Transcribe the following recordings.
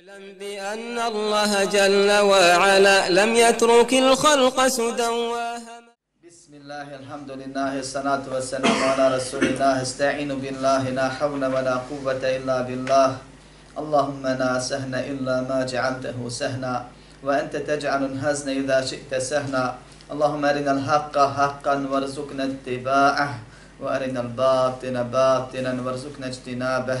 اعلم بأن الله جل وعلا لم يترك الخلق سدى وهما. بسم الله الحمد لله الصلاة والسلام على رسول الله. استعين بالله لا حول ولا قوة إلا بالله. اللهم لا سهن إلا ما جعلته سهنا وأنت تجعل الحزن إذا شئت سهنا. اللهم أرنا الحق حقا وارزقنا اتباعه وأرنا الباطل باطلا وارزقنا اجتنابه.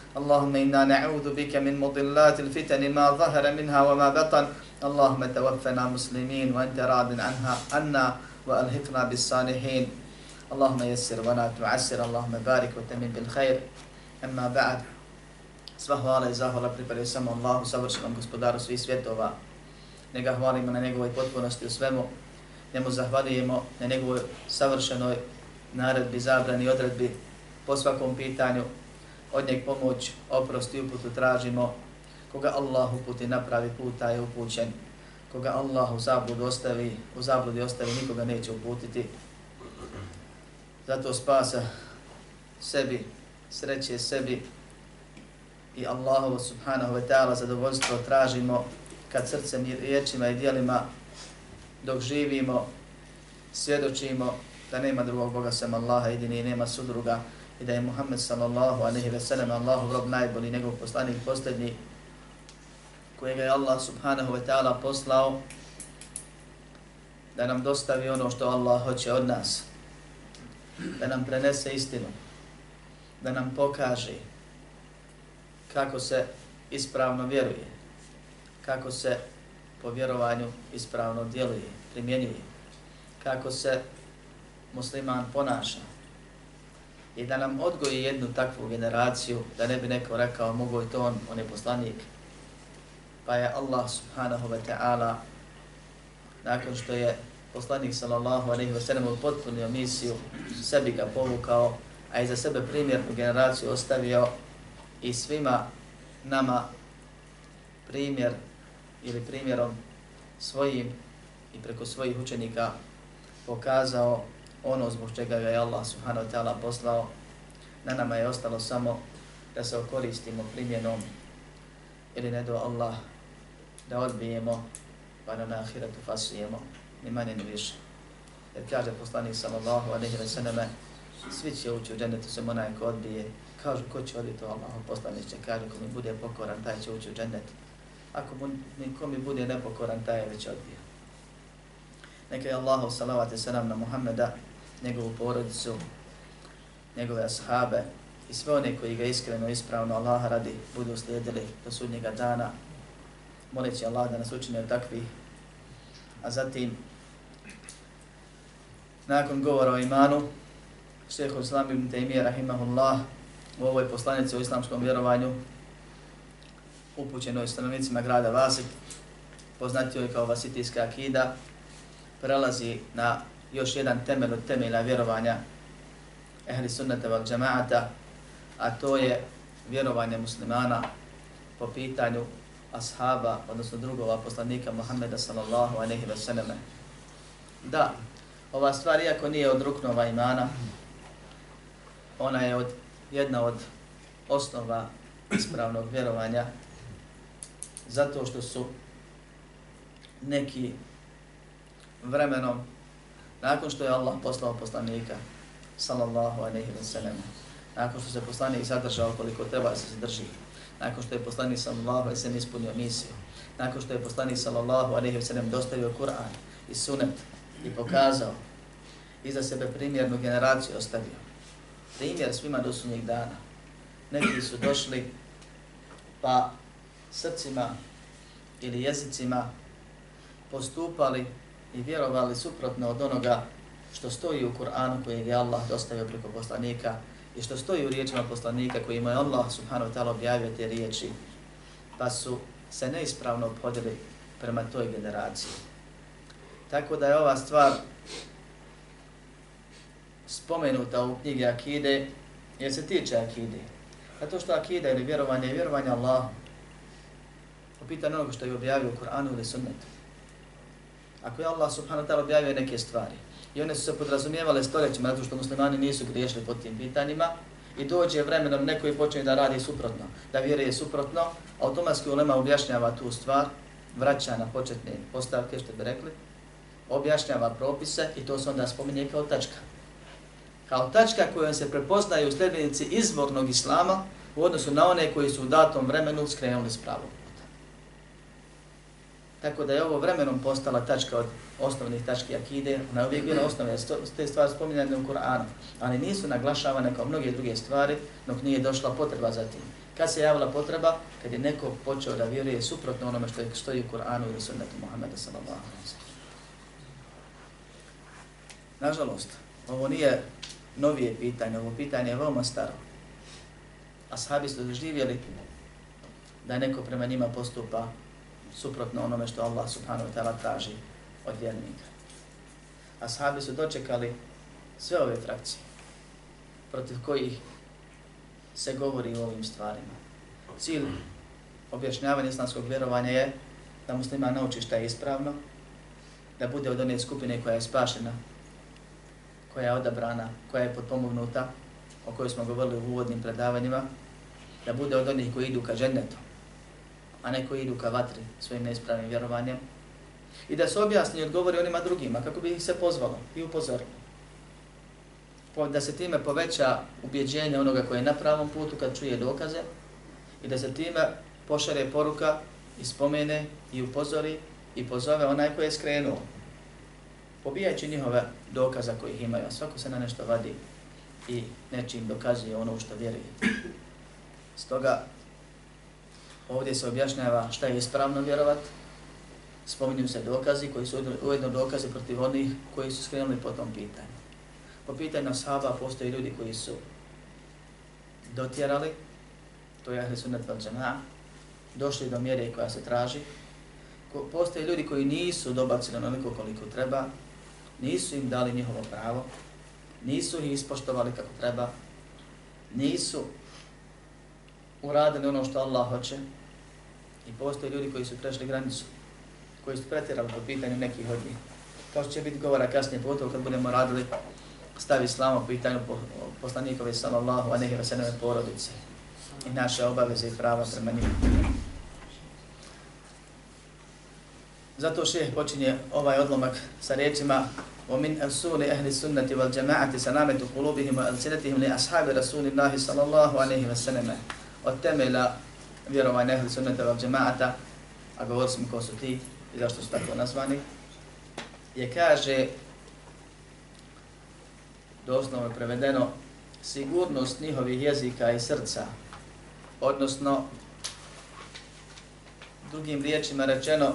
اللهم إنا نعوذ بك من مضلات الفتن ما ظهر منها وما بطن اللهم توفنا مسلمين وأنت راض عنها عنا وألهقنا بالصالحين اللهم يسر ولا تعسر اللهم بارك وتمن بالخير أما بعد Sva hvala i zahvala pripadaju samo Allahu, savršenom gospodaru svih svjetova. Nega hvalimo na njegovoj potpunosti u svemu. Njemu zahvalijemo na njegovoj savršenoj naredbi, zabrani i odredbi po svakom pitanju. Od njeg pomoć, oprost i uputu tražimo. Koga Allah uputi napravi puta je upućen. Koga Allah u zabludu ostavi, u zabludi ostavi, nikoga neće uputiti. Zato spasa sebi, sreće sebi, i Allahovo subhanahu wa ta'ala zadovoljstvo tražimo kad srcem i riječima i dijelima dok živimo, svjedočimo da nema drugog Boga sem Allaha jedini i nema sudruga i da je Muhammed sallallahu alaihi ve sellem Allahu rob najbolji, njegov poslanik posljednji kojega je Allah subhanahu wa ta'ala poslao da nam dostavi ono što Allah hoće od nas, da nam prenese istinu, da nam pokaže kako se ispravno vjeruje, kako se po vjerovanju ispravno djeluje, primjenjuje, kako se musliman ponaša i da nam odgoji jednu takvu generaciju, da ne bi neko rekao mogo je to on, on je poslanik, pa je Allah subhanahu wa ta'ala nakon što je poslanik sallallahu alaihi wa sallam potpunio misiju, sebi ga povukao, a i za sebe primjernu generaciju ostavio i svima nama primjer ili primjerom svojim i preko svojih učenika pokazao ono zbog čega je Allah subhanahu wa ta'ala poslao. Na nama je ostalo samo da se okoristimo primjenom ili ne do Allah da odbijemo pa na ahiretu fasujemo ni manje ni više. Jer kaže poslanik sallallahu alaihi wa sallam svi će ući u džennetu sem onaj ko odbije Kažu, ko će oditi Allah, poslaniće, kaže, ko mi bude pokoran, taj će ući u džennet. Ako mu, ko mi bude nepokoran, taj je već odbio. Neka je Allahu i salam na Muhammeda, njegovu porodicu, njegove ashabe i sve one koji ga iskreno, ispravno Allaha radi budu slijedili do sudnjega dana. Moleći Allah da nas učine od takvih. A zatim, nakon govora o imanu, šeho Islam ibn Taymiye, rahimahullah u ovoj poslanici o islamskom vjerovanju upućenoj stanovnicima grada Vasik, poznatio je kao Vasitijska akida, prelazi na još jedan temelj od temelja vjerovanja ehli sunnata val džamaata, a to je vjerovanje muslimana po pitanju ashaba, odnosno drugova poslanika Muhammeda sallallahu aleyhi ve selleme. Da, ova stvar, iako nije od ruknova imana, ona je od jedna od osnova ispravnog vjerovanja zato što su neki vremenom nakon što je Allah poslao poslanika sallallahu alejhi ve sellem nakon što se poslanik zadržao koliko treba da se zadrži nakon što je poslanik sallallahu alejhi wa sallam ispunio misiju nakon što je poslanik sallallahu alejhi ve sellem dostavio Kur'an i Sunnet i pokazao iza sebe primjernu generaciju ostavio primjer svima do sunnjeg dana. Neki su došli pa srcima ili jezicima postupali i vjerovali suprotno od onoga što stoji u Kur'anu koji je Allah dostavio preko poslanika i što stoji u riječima poslanika koji ima Allah subhanahu wa ta'ala objavio te riječi pa su se neispravno obhodili prema toj generaciji. Tako da je ova stvar spomenuta u knjigi Akide, jer se tiče Akide. A to što Akida ili vjerovanje je vjerovanje Allahu. Po pitanju onoga što je objavio u Kur'anu ili sunnetu. Ako je Allah subhanahu wa ta'ala objavio neke stvari i one su se podrazumijevale stoljećima zato što muslimani nisu griješili po tim pitanjima i dođe vremenom neko i počne da radi suprotno, da vjeruje suprotno, automatski ulema objašnjava tu stvar, vraća na početne postavke, što bi rekli, objašnjava propise i to se onda spominje kao tačka. Kao tačka kojom se prepoznaju sljedbenici izvornog islama u odnosu na one koji su u datom vremenu skrenuli s pravom. Tako da je ovo vremenom postala tačka od osnovnih tački akide, ona je uvijek bila osnovna, te stvari spominjane u Koranu, ali nisu naglašavane kao mnoge druge stvari, dok nije došla potreba za tim. Kad se javila potreba? Kad je neko počeo da vjeruje suprotno onome što je stoji u Koranu ili sunnetu Muhammeda sallallahu alaihi wa Nažalost, ovo nije novije pitanje, ovo pitanje je veoma staro. Ashabi su doživjeli da neko prema njima postupa suprotno onome što Allah subhanahu wa ta'ala traži od vjernika. Ashabi su dočekali sve ove frakcije protiv kojih se govori o ovim stvarima. Cilj objašnjavanja islamskog vjerovanja je da muslima nauči šta je ispravno, da bude od one skupine koja je spašena koja je odabrana, koja je potpomognuta, o kojoj smo govorili u uvodnim predavanjima, da bude od onih koji idu ka džennetu, a ne koji idu ka vatri svojim neispravnim vjerovanjem, i da se objasni i odgovori onima drugima, kako bi ih se pozvalo i upozorilo. Da se time poveća ubjeđenje onoga koji je na pravom putu kad čuje dokaze i da se time pošare poruka i spomene i upozori i pozove onaj koji je skrenuo pobijajući njihove dokaza koji ih imaju, a svako se na nešto vadi i nečim dokazuje ono što vjeruje. Stoga ovdje se objašnjava šta je ispravno vjerovat, spominju se dokazi koji su ujedno dokazi protiv onih koji su skrenuli po tom pitanju. Po pitanju ashaba postoji ljudi koji su dotjerali, to je ahli sunnet val došli do mjere koja se traži, postoje ljudi koji nisu dobacili onoliko koliko treba, nisu im dali njihovo pravo, nisu ih ispoštovali kako treba, nisu uradili ono što Allah hoće. i postoje ljudi koji su prešli granicu, koji su pretjerali po pitanju nekih od njih. Kao što će biti govora kasnije pogotovo kad budemo radili stavi islama po pitanju poslanikove sallallahu a nehi vasenove porodice i naše obaveze i prava prema njim. Zato šeh počinje ovaj odlomak sa riječima ومن أصول أهل السنة والجماعة سلامة قلوبهم وألسنتهم لأصحاب رسول الله صلى الله عليه وسلم وتمل vjerovanje ehli sunnata wal džemaata, a govorili smo ko su ti i zašto su tako nazvani, je kaže, doslovno prevedeno, sigurnost njihovih jezika i srca, odnosno, drugim riječima rečeno,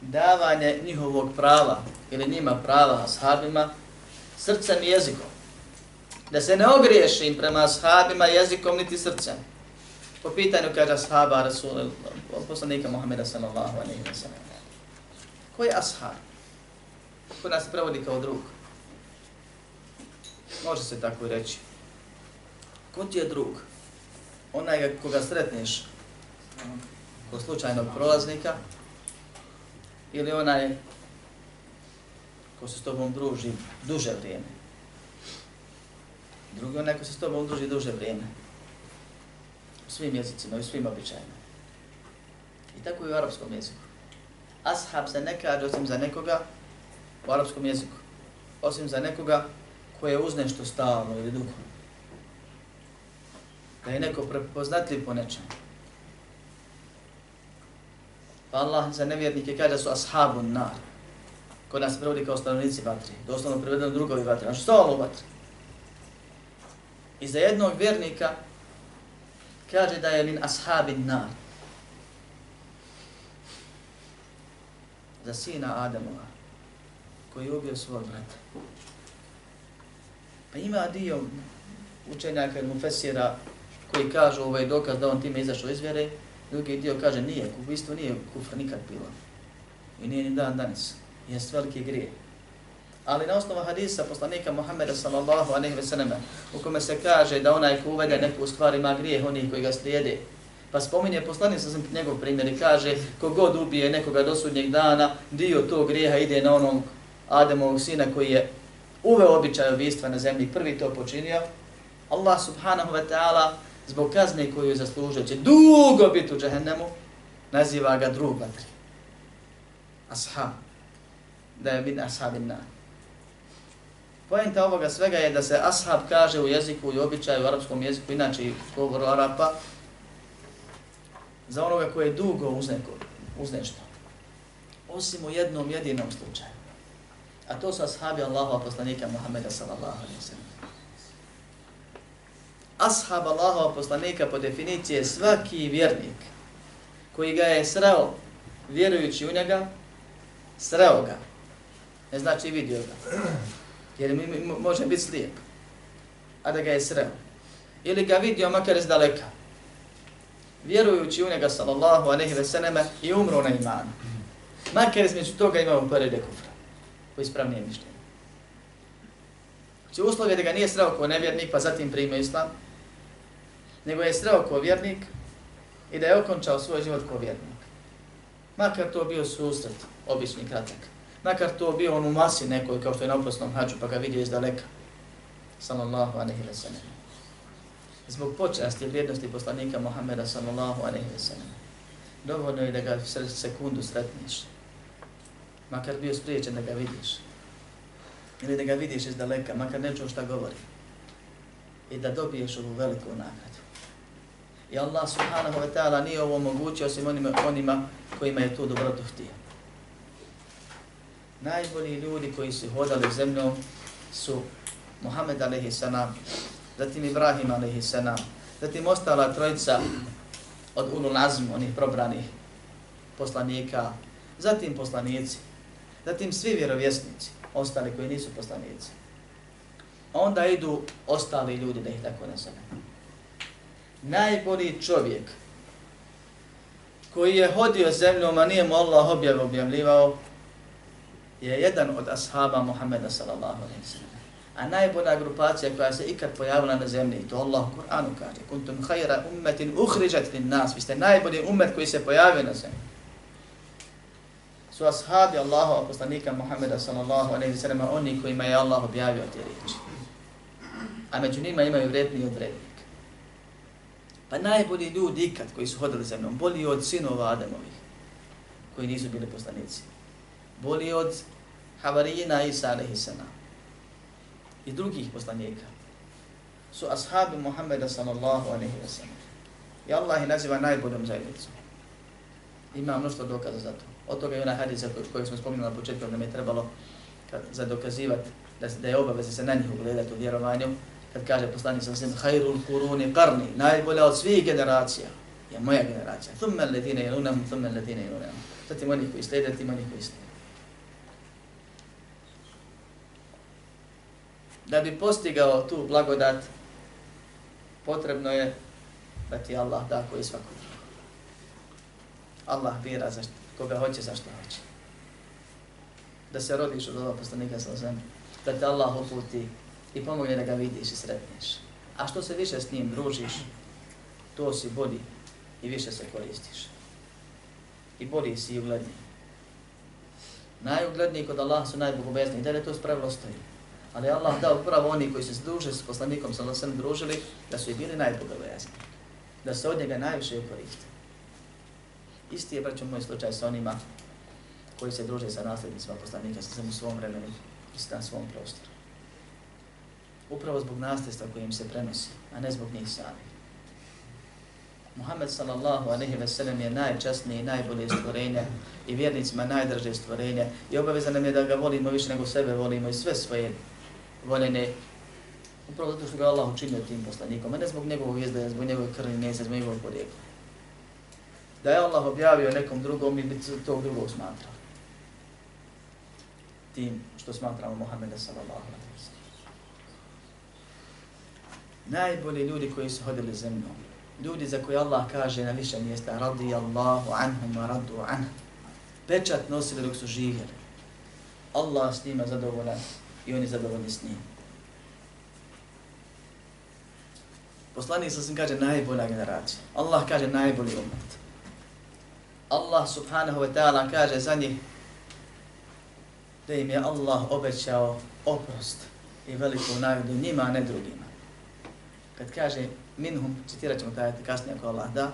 davanje njihovog prava ili njima prava ashabima srcem i jezikom. Da se ne ogriješi im prema ashabima jezikom niti srcem. Po pitanju kaže ashaba Rasul, poslanika Muhammeda sallallahu alaihi wa sallam. Ko je ashab? Ko nas prevodi kao drug? Može se tako reći. Ko ti je drug? Onaj koga sretneš kod slučajnog prolaznika, ili onaj ko se s tobom druži duže vrijeme. Drugi onaj ko se s tobom druži duže vrijeme. Svim jezicima i svim običajima. I tako i u arapskom jeziku. Ashab se ne kaže osim za nekoga u arapskom jeziku. Osim za nekoga koje je uz nešto stalno ili dugo. Da je neko prepoznatljiv po nečemu. Pa Allah za nevjernike kaže da su ashabun nar. Ko nas prevodi kao stanovnici vatri. Doslovno prevedeno drugovi vatri. Znači što ovo vatri? I za jednog vjernika kaže da je min ashabin nar. Za sina Adamova koji je ubio svog brata. Pa ima dio učenjaka ili mufesira koji kažu ovaj dokaz da on time izašao iz vjere, Drugi dio kaže nije, ubistvo nije kufr nikad bilo. I nije ni dan danas. Jest veliki grijeh. Ali na osnovu hadisa poslanika Muhammeda sallallahu alaihi ve selleme, u kome se kaže da onaj ko uvede neku stvar ima grijeh onih koji ga slijede, pa spominje poslanik sa njegov primjer i kaže kogod ubije nekoga do sudnjeg dana, dio tog grijeha ide na onog Ademovog sina koji je uveo običaj ubistva na zemlji, prvi to počinio, Allah subhanahu wa ta'ala zbog kazne koju je zaslužio će dugo biti u džahennemu, naziva ga drug vatri. Ashab. Da je bin ashabin na. Pojenta ovoga svega je da se ashab kaže u jeziku i običaju u arapskom jeziku, inače i govoru Arapa, za onoga koje je dugo uz, neko, uz nešto. Osim u jednom jedinom slučaju. A to su ashabi Allahova poslanika Muhammeda sallallahu alaihi sallam. Ashab Allahova poslanika po definiciji je svaki vjernik koji ga je sreo vjerujući u njega, sreo ga. Ne znači vidio ga. Jer mi, mi, može biti slijep. A da ga je sreo. Ili ga vidio makar iz daleka. Vjerujući u njega sallallahu aleyhi ve seneme i umro na imanu. Makar između toga imao porede kufra. Po ispravnije mišljenje. Znači uslov je da ga nije sreo kao nevjernik pa zatim primio islam. Nego je sreo kao vjernik i da je okončao svoj život kao vjernik. Makar to bio susret, obični kratak. Makar to bio on u masi nekoj, kao što je na oprosnom hađu, pa ga vidio iz daleka. Sallallahu alaihi wa sallam. Zbog počasti i vrijednosti poslanika Muhammeda sallallahu alaihi wa sallam. Dovoljno je da ga sekundu sretniš. Makar bio spriječen da ga vidiš. Ili da ga vidiš iz daleka, makar ne čuo šta govori. I da dobiješ ovu veliku nagradu. I Allah subhanahu wa ta'ala nije ovo omogućio osim onima, onima kojima je to dobrotu htio. Najbolji ljudi koji su hodali zemljom su Muhammed alaihi zatim Ibrahim alaihi zatim ostala trojica od Ulul Azm, onih probranih poslanika, zatim poslanici, zatim svi vjerovjesnici, ostali koji nisu poslanici. Onda idu ostali ljudi da ih tako nazovem najbolji čovjek koji je hodio zemljom, a nije mu Allah objav objavljivao, je jedan od ashaba Muhammeda sallallahu alaihi sallam. A najbolja grupacija koja se ikad pojavila na zemlji, to Allah u Kur'anu kaže, kuntum hajra ummetin uhriđat lin nas, vi ste najbolji ummet koji se pojavio na zemlji. Su ashabi Allahova poslanika Muhammeda sallallahu alaihi sallam, oni kojima je Allah objavio te riječi. A među njima imaju vredni od vredni. Pa najbolji ljudi ikad koji su hodili zemljom, bolji od sinova Ademovih, koji nisu bili poslanici. Bolji od Havarijina Isa alaihisana i drugih poslanika su ashabi Muhammeda sallallahu alaihi wa sallam. I Allah ih naziva najboljom zajednicom. Ima mnoštvo dokaza za to. Od toga je ona hadisa koju smo spominjali na početku, da mi je trebalo kad, za dokazivati da, da je obaveza se na njih ugledati u vjerovanju, kad kaže poslanik sa svim hajrul kuruni qarni, najbolja od svih generacija je moja generacija. Thumme alladhina yalunhum thumme alladhina yalunhum. Zatim oni koji slijede, tim oni koji slijede. Da bi postigao tu blagodat, potrebno je da ti Allah da koji svakog. Allah bira za koga hoće, za što hoće. Da se rodiš od ova poslanika sa zemlje, da te Allah uputi i pomogne da ga vidiš i sretneš. A što se više s njim družiš, to si bolji i više se koristiš. I bolji si i ugledniji. Najugledniji kod Allaha su najbogobezniji, da li to spravilo stoji. Ali Allah dao upravo oni koji se druže s poslanikom sa Lasem družili, da su i bili najbogobojazni. Da se od njega najviše ukoriste. Isti je, braćo, moj slučaj sa onima koji se druže sa nasljednicima poslanika sa u svom vremenu i na svom prostoru upravo zbog nasljedstva koje im se prenosi, a ne zbog njih sami. Muhammed sallallahu alaihi ve sellem je najčasnije i najbolje stvorenje i vjernicima najdraže stvorenje i obaveza nam je da ga volimo više nego sebe volimo i sve svoje voljene upravo zato što ga Allah učinio tim poslanikom, a ne zbog njegovog izdaja, zbog njegove krvi ne zbog njegovog porijekla. Da je Allah objavio nekom drugom, mi bi tog drugog smatrali. Tim što smatramo Muhammeda sallallahu alaihi najbolji ljudi koji su hodili zemljom. Ljudi za koje Allah kaže na više mjesta radi Allahu anhum wa radu anhum. Pečat nosili dok su živjeli. Allah s njima zadovoljan i oni zadovoljni s njim. Poslanik sa kaže najbolja generacija. Allah kaže najbolji umet. Allah subhanahu wa ta'ala kaže za njih da im je Allah obećao oprost i veliku nagradu njima, a ne drugima. Kad kaže minhum, citirat ćemo taj kasnije ako Allah da,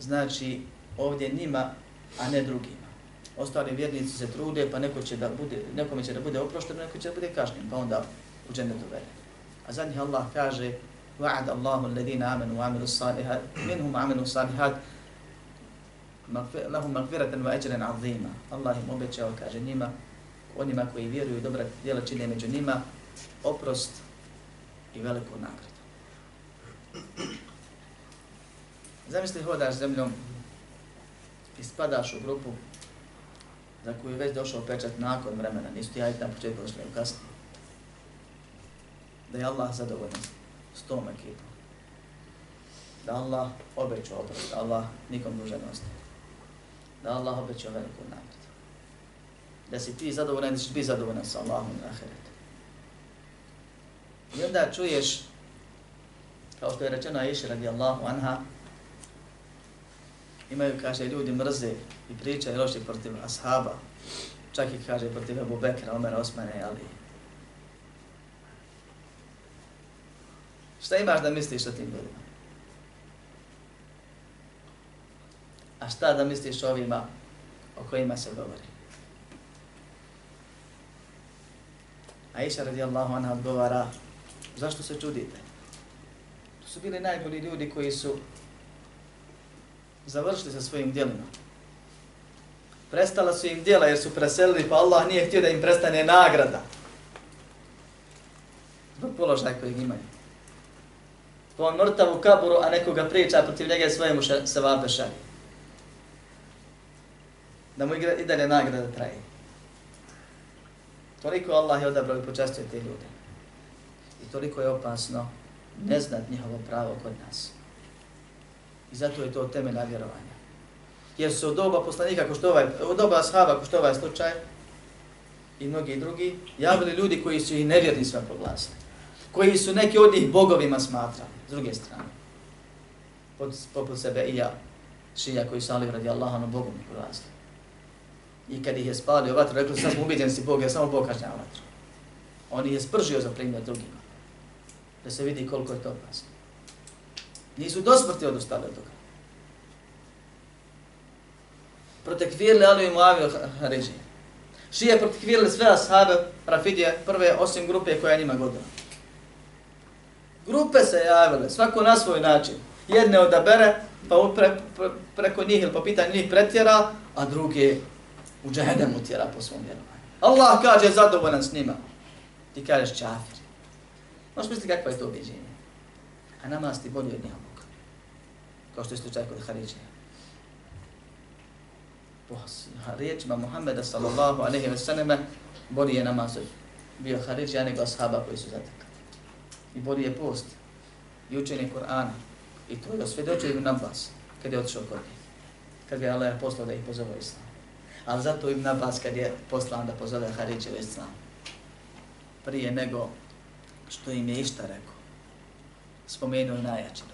znači ovdje njima, a ne drugima Ostali vjernici se trude, pa neko će da bude, nekome će da bude oprošteno, neko će da bude kažnjen, pa onda u džennetu vere. A za njih Allah kaže وعد الله الذين آمنوا وعملوا الصالحات منهم عملوا الصالحات lahum magfiratan wa ajran azima. Allah im obećao, kaže njima, onima koji vjeruju i dobra djela čine među njima, oprost i veliku nagradu. Zamisli hodaš zemljom i spadaš u grupu za koju je već došao pečat nakon vremena, nisu ti ajit na početku došli u kasnije. Da je Allah zadovoljan s tom ekipom. Da Allah obećao oprost, da Allah nikom dužan ostaje da Allah obećao veliku nagradu. Da si ti zadovoljan, da ćeš biti zadovoljan sa Allahom na ahiretu. I onda čuješ, kao što je rečeno Aisha radijallahu anha, imaju, kaže, ljudi mrze i pričaju loši protiv ashaba, čak i kaže protiv Ebu Bekra, Omera, Osmane i Ali. Šta imaš da misliš o tim ljudima? A šta da misliš o ovima o kojima se govori? Aisha radijallahu anha odgovara, zašto se čudite? To su bili najbolji ljudi koji su završili sa svojim djelima. Prestala su im djela jer su preselili, pa Allah nije htio da im prestane nagrada. Zbog položaja kojeg imaju. Po on mrtav u kaburu, a nekoga priča protiv njega svojemu se vape šalje da mu i dalje nagrada traje. Toliko Allah je odabrao i počastio te ljude. I toliko je opasno ne znat njihovo pravo kod nas. I zato je to temeljna vjerovanja. Jer su od doba poslanika, ko što ovaj, od doba ashaba, ko što ovaj slučaj, i mnogi drugi, javili ljudi koji su i nevjerni sve proglasili. Koji su neki od njih bogovima smatrali, s druge strane. Pod, poput sebe i ja, šija koji su ali radi Allaha na Bogom proglasili. I kad ih je spalio vatru, rekli sad smo ubiđeni si Bog, ja samo Bog kažnjava vatru. On ih je spržio za primjer drugima. Da se vidi koliko je to opasno. Nisu do smrti odustali od toga. Protekvirili Ali i Muavio Haridži. Šije protekvirili sve ashabe Rafidije prve osim grupe koja njima godila. Grupe se javile, svako na svoj način. Jedne odabere, pa pre, pre, preko njih ili po pitanju njih pretjera, a druge u džahedem utjera po svom vjerovanju. Allah kaže zadovoljan s njima. Ti kažeš čafir. Možeš misliti kakva je to objeđenje. A namaz ti bolje od njega. Kao što je slučaj kod Haridžija. Po riječima Muhammeda sallallahu alaihi ve sallam, bolji je namaz bio Haridžija nego ashaba koji su zatekli. I bolji je post. I učenje Kur'ana. I to je osvjedočio Ibn Abbas kad je otišao kod njih. Kad ga je Allah poslao da ih pozove islam. Ali zato Ibn Abbas kad je poslan da pozove Haridžev islam, prije nego što im je išta rekao, spomenuo najjače.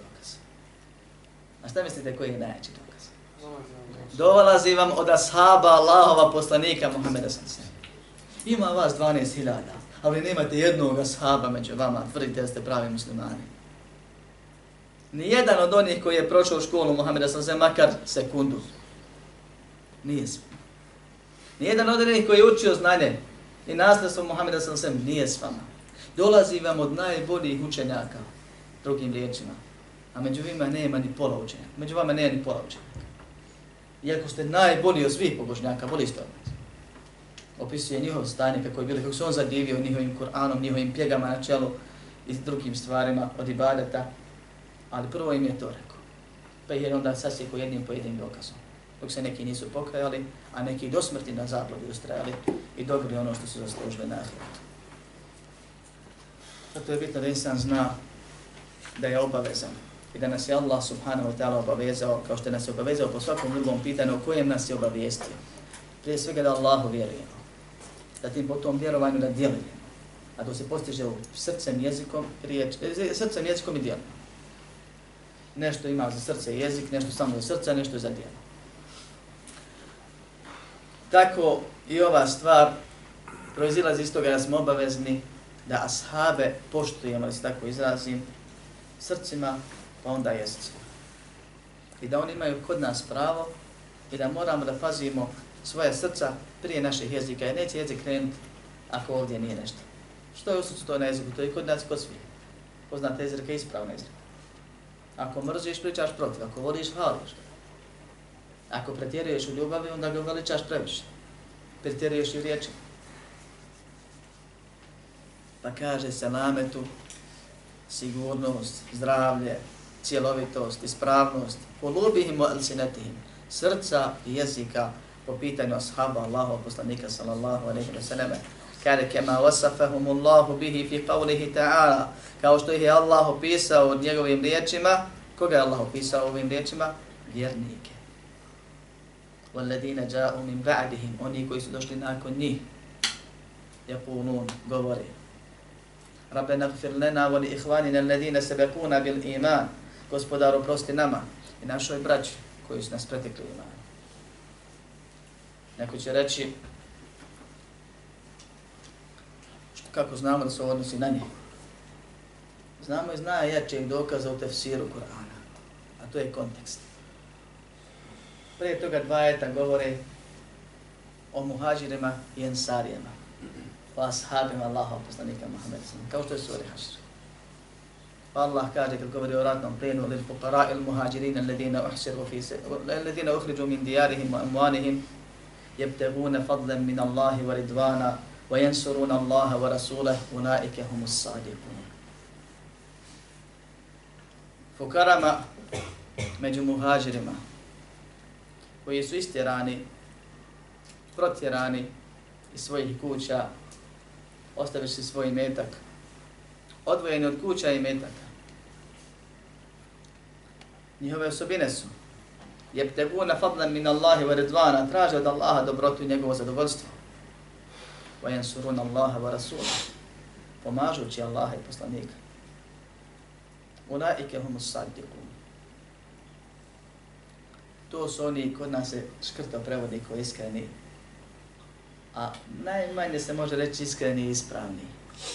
A šta mislite koji je najjači dokaz? Dolazi vam od ashaba Allahova poslanika Muhammeda s.a.v. Ima vas 12.000, ali nemate jednog ashaba među vama, tvrdite da ste pravi muslimani. Nijedan od onih koji je prošao školu Muhammeda s.a.v. makar sekundu. Nije smio. Nijedan od onih koji je učio znanje i nasledstvo Muhammeda sem nije s vama. Dolazi vam od najboljih učenjaka, drugim riječima. A među vima nema ni pola učenjaka. Među vama nema ni pola učenjaka. Iako ste najbolji od svih pobožnjaka, boli ste od nas. Opisuje njihov stanje kako je bilo, kako se on zadivio njihovim Kur'anom, njihovim pjegama na čelu i drugim stvarima od ibadeta. Ali prvo im je to rekao. Pa je onda sasjeko jednim po jednim dokazom dok se neki nisu pokajali, a neki do smrti na zablodi ustrajali i dobili ono što su zaslužili na ahiretu. Zato je bitno da insan zna da je obavezan i da nas je Allah subhanahu wa ta'ala obavezao, kao što nas je obavezao po svakom drugom pitanju o kojem nas je obavijestio. Prije svega da Allahu vjerujemo. Zatim po tom vjerovanju da djelujemo. A to se postiže u srcem, jezikom, riječ, e, srcem, jezikom i djelom. Nešto ima za srce i jezik, nešto samo za srce, nešto za djelo. Tako i ova stvar proizilazi iz toga da smo obavezni da ashabe poštujemo, da se tako izrazim, srcima, pa onda jezicima. I da oni imaju kod nas pravo i da moramo da pazimo svoje srca prije naših jezika. I neće jezik krenuti ako ovdje nije nešto. Što je u to na jeziku? To je kod nas kod svih. Poznate jezike ispravne jezike. Ako mrziš, pričaš protiv. Ako voliš, hvališ. Ako pretjeruješ u ljubavi, onda ga uveličaš previše. Pretjeruješ i u riječima. Pa kaže se nametu sigurnost, zdravlje, cjelovitost, ispravnost, kulubihim wa ansinatihim, srca i jezika po pitanju ashaba Allahu poslanika sallallahu alejhi ve selleme. Kada kema wasafahum Allahu bihi fi qawlihi ta'ala, kao što ih je Allah opisao od njegovim riječima, koga je Allah opisao ovim riječima? Vjernike. Walladina ja'u min ba'dihim, oni koji su došli nakon njih. Yaqulun, govori. Rabbana gfir lana wa li ikhwanina alladina sabaquna bil iman, Gospodaru, prosti nama i našoj braći koji su nas pretekli ima. Neko će reći, što, kako znamo da se odnosi na nje? Znamo i zna jačeg dokaza u tefsiru Kur'ana, a to je kontekst. Prije toga dva eta govore o muhađirima i ensarijama, o ashabima Allaha poslanika Muhammeda, kao što je suri Hašr. Pa Allah kaže kad govori o ratnom plenu lil fuqara il muhađirina alladina uhsiru fi se, alladina uhriđu min dijarihim wa amwanihim yabtaguna fadlan min Allahi wa ridvana wa yansuruna Allaha wa rasulahu ulaika humus sadiqun. Fukarama među muhađirima koji su istjerani, protjerani iz svojih kuća, ostavili si svoj metak, odvojeni od kuća i metaka. Njihove osobine su jebteguna fadlan min Allahi wa ridvana, traže od Allaha dobrotu i njegovo zadovoljstvo. Wa yansuruna Allaha wa rasula, pomažući Allaha i poslanika. Ulaike humus sadiqun. To su oni kod nas se škrto prevodi koji iskreni. A najmanje se može reći iskreni i ispravni.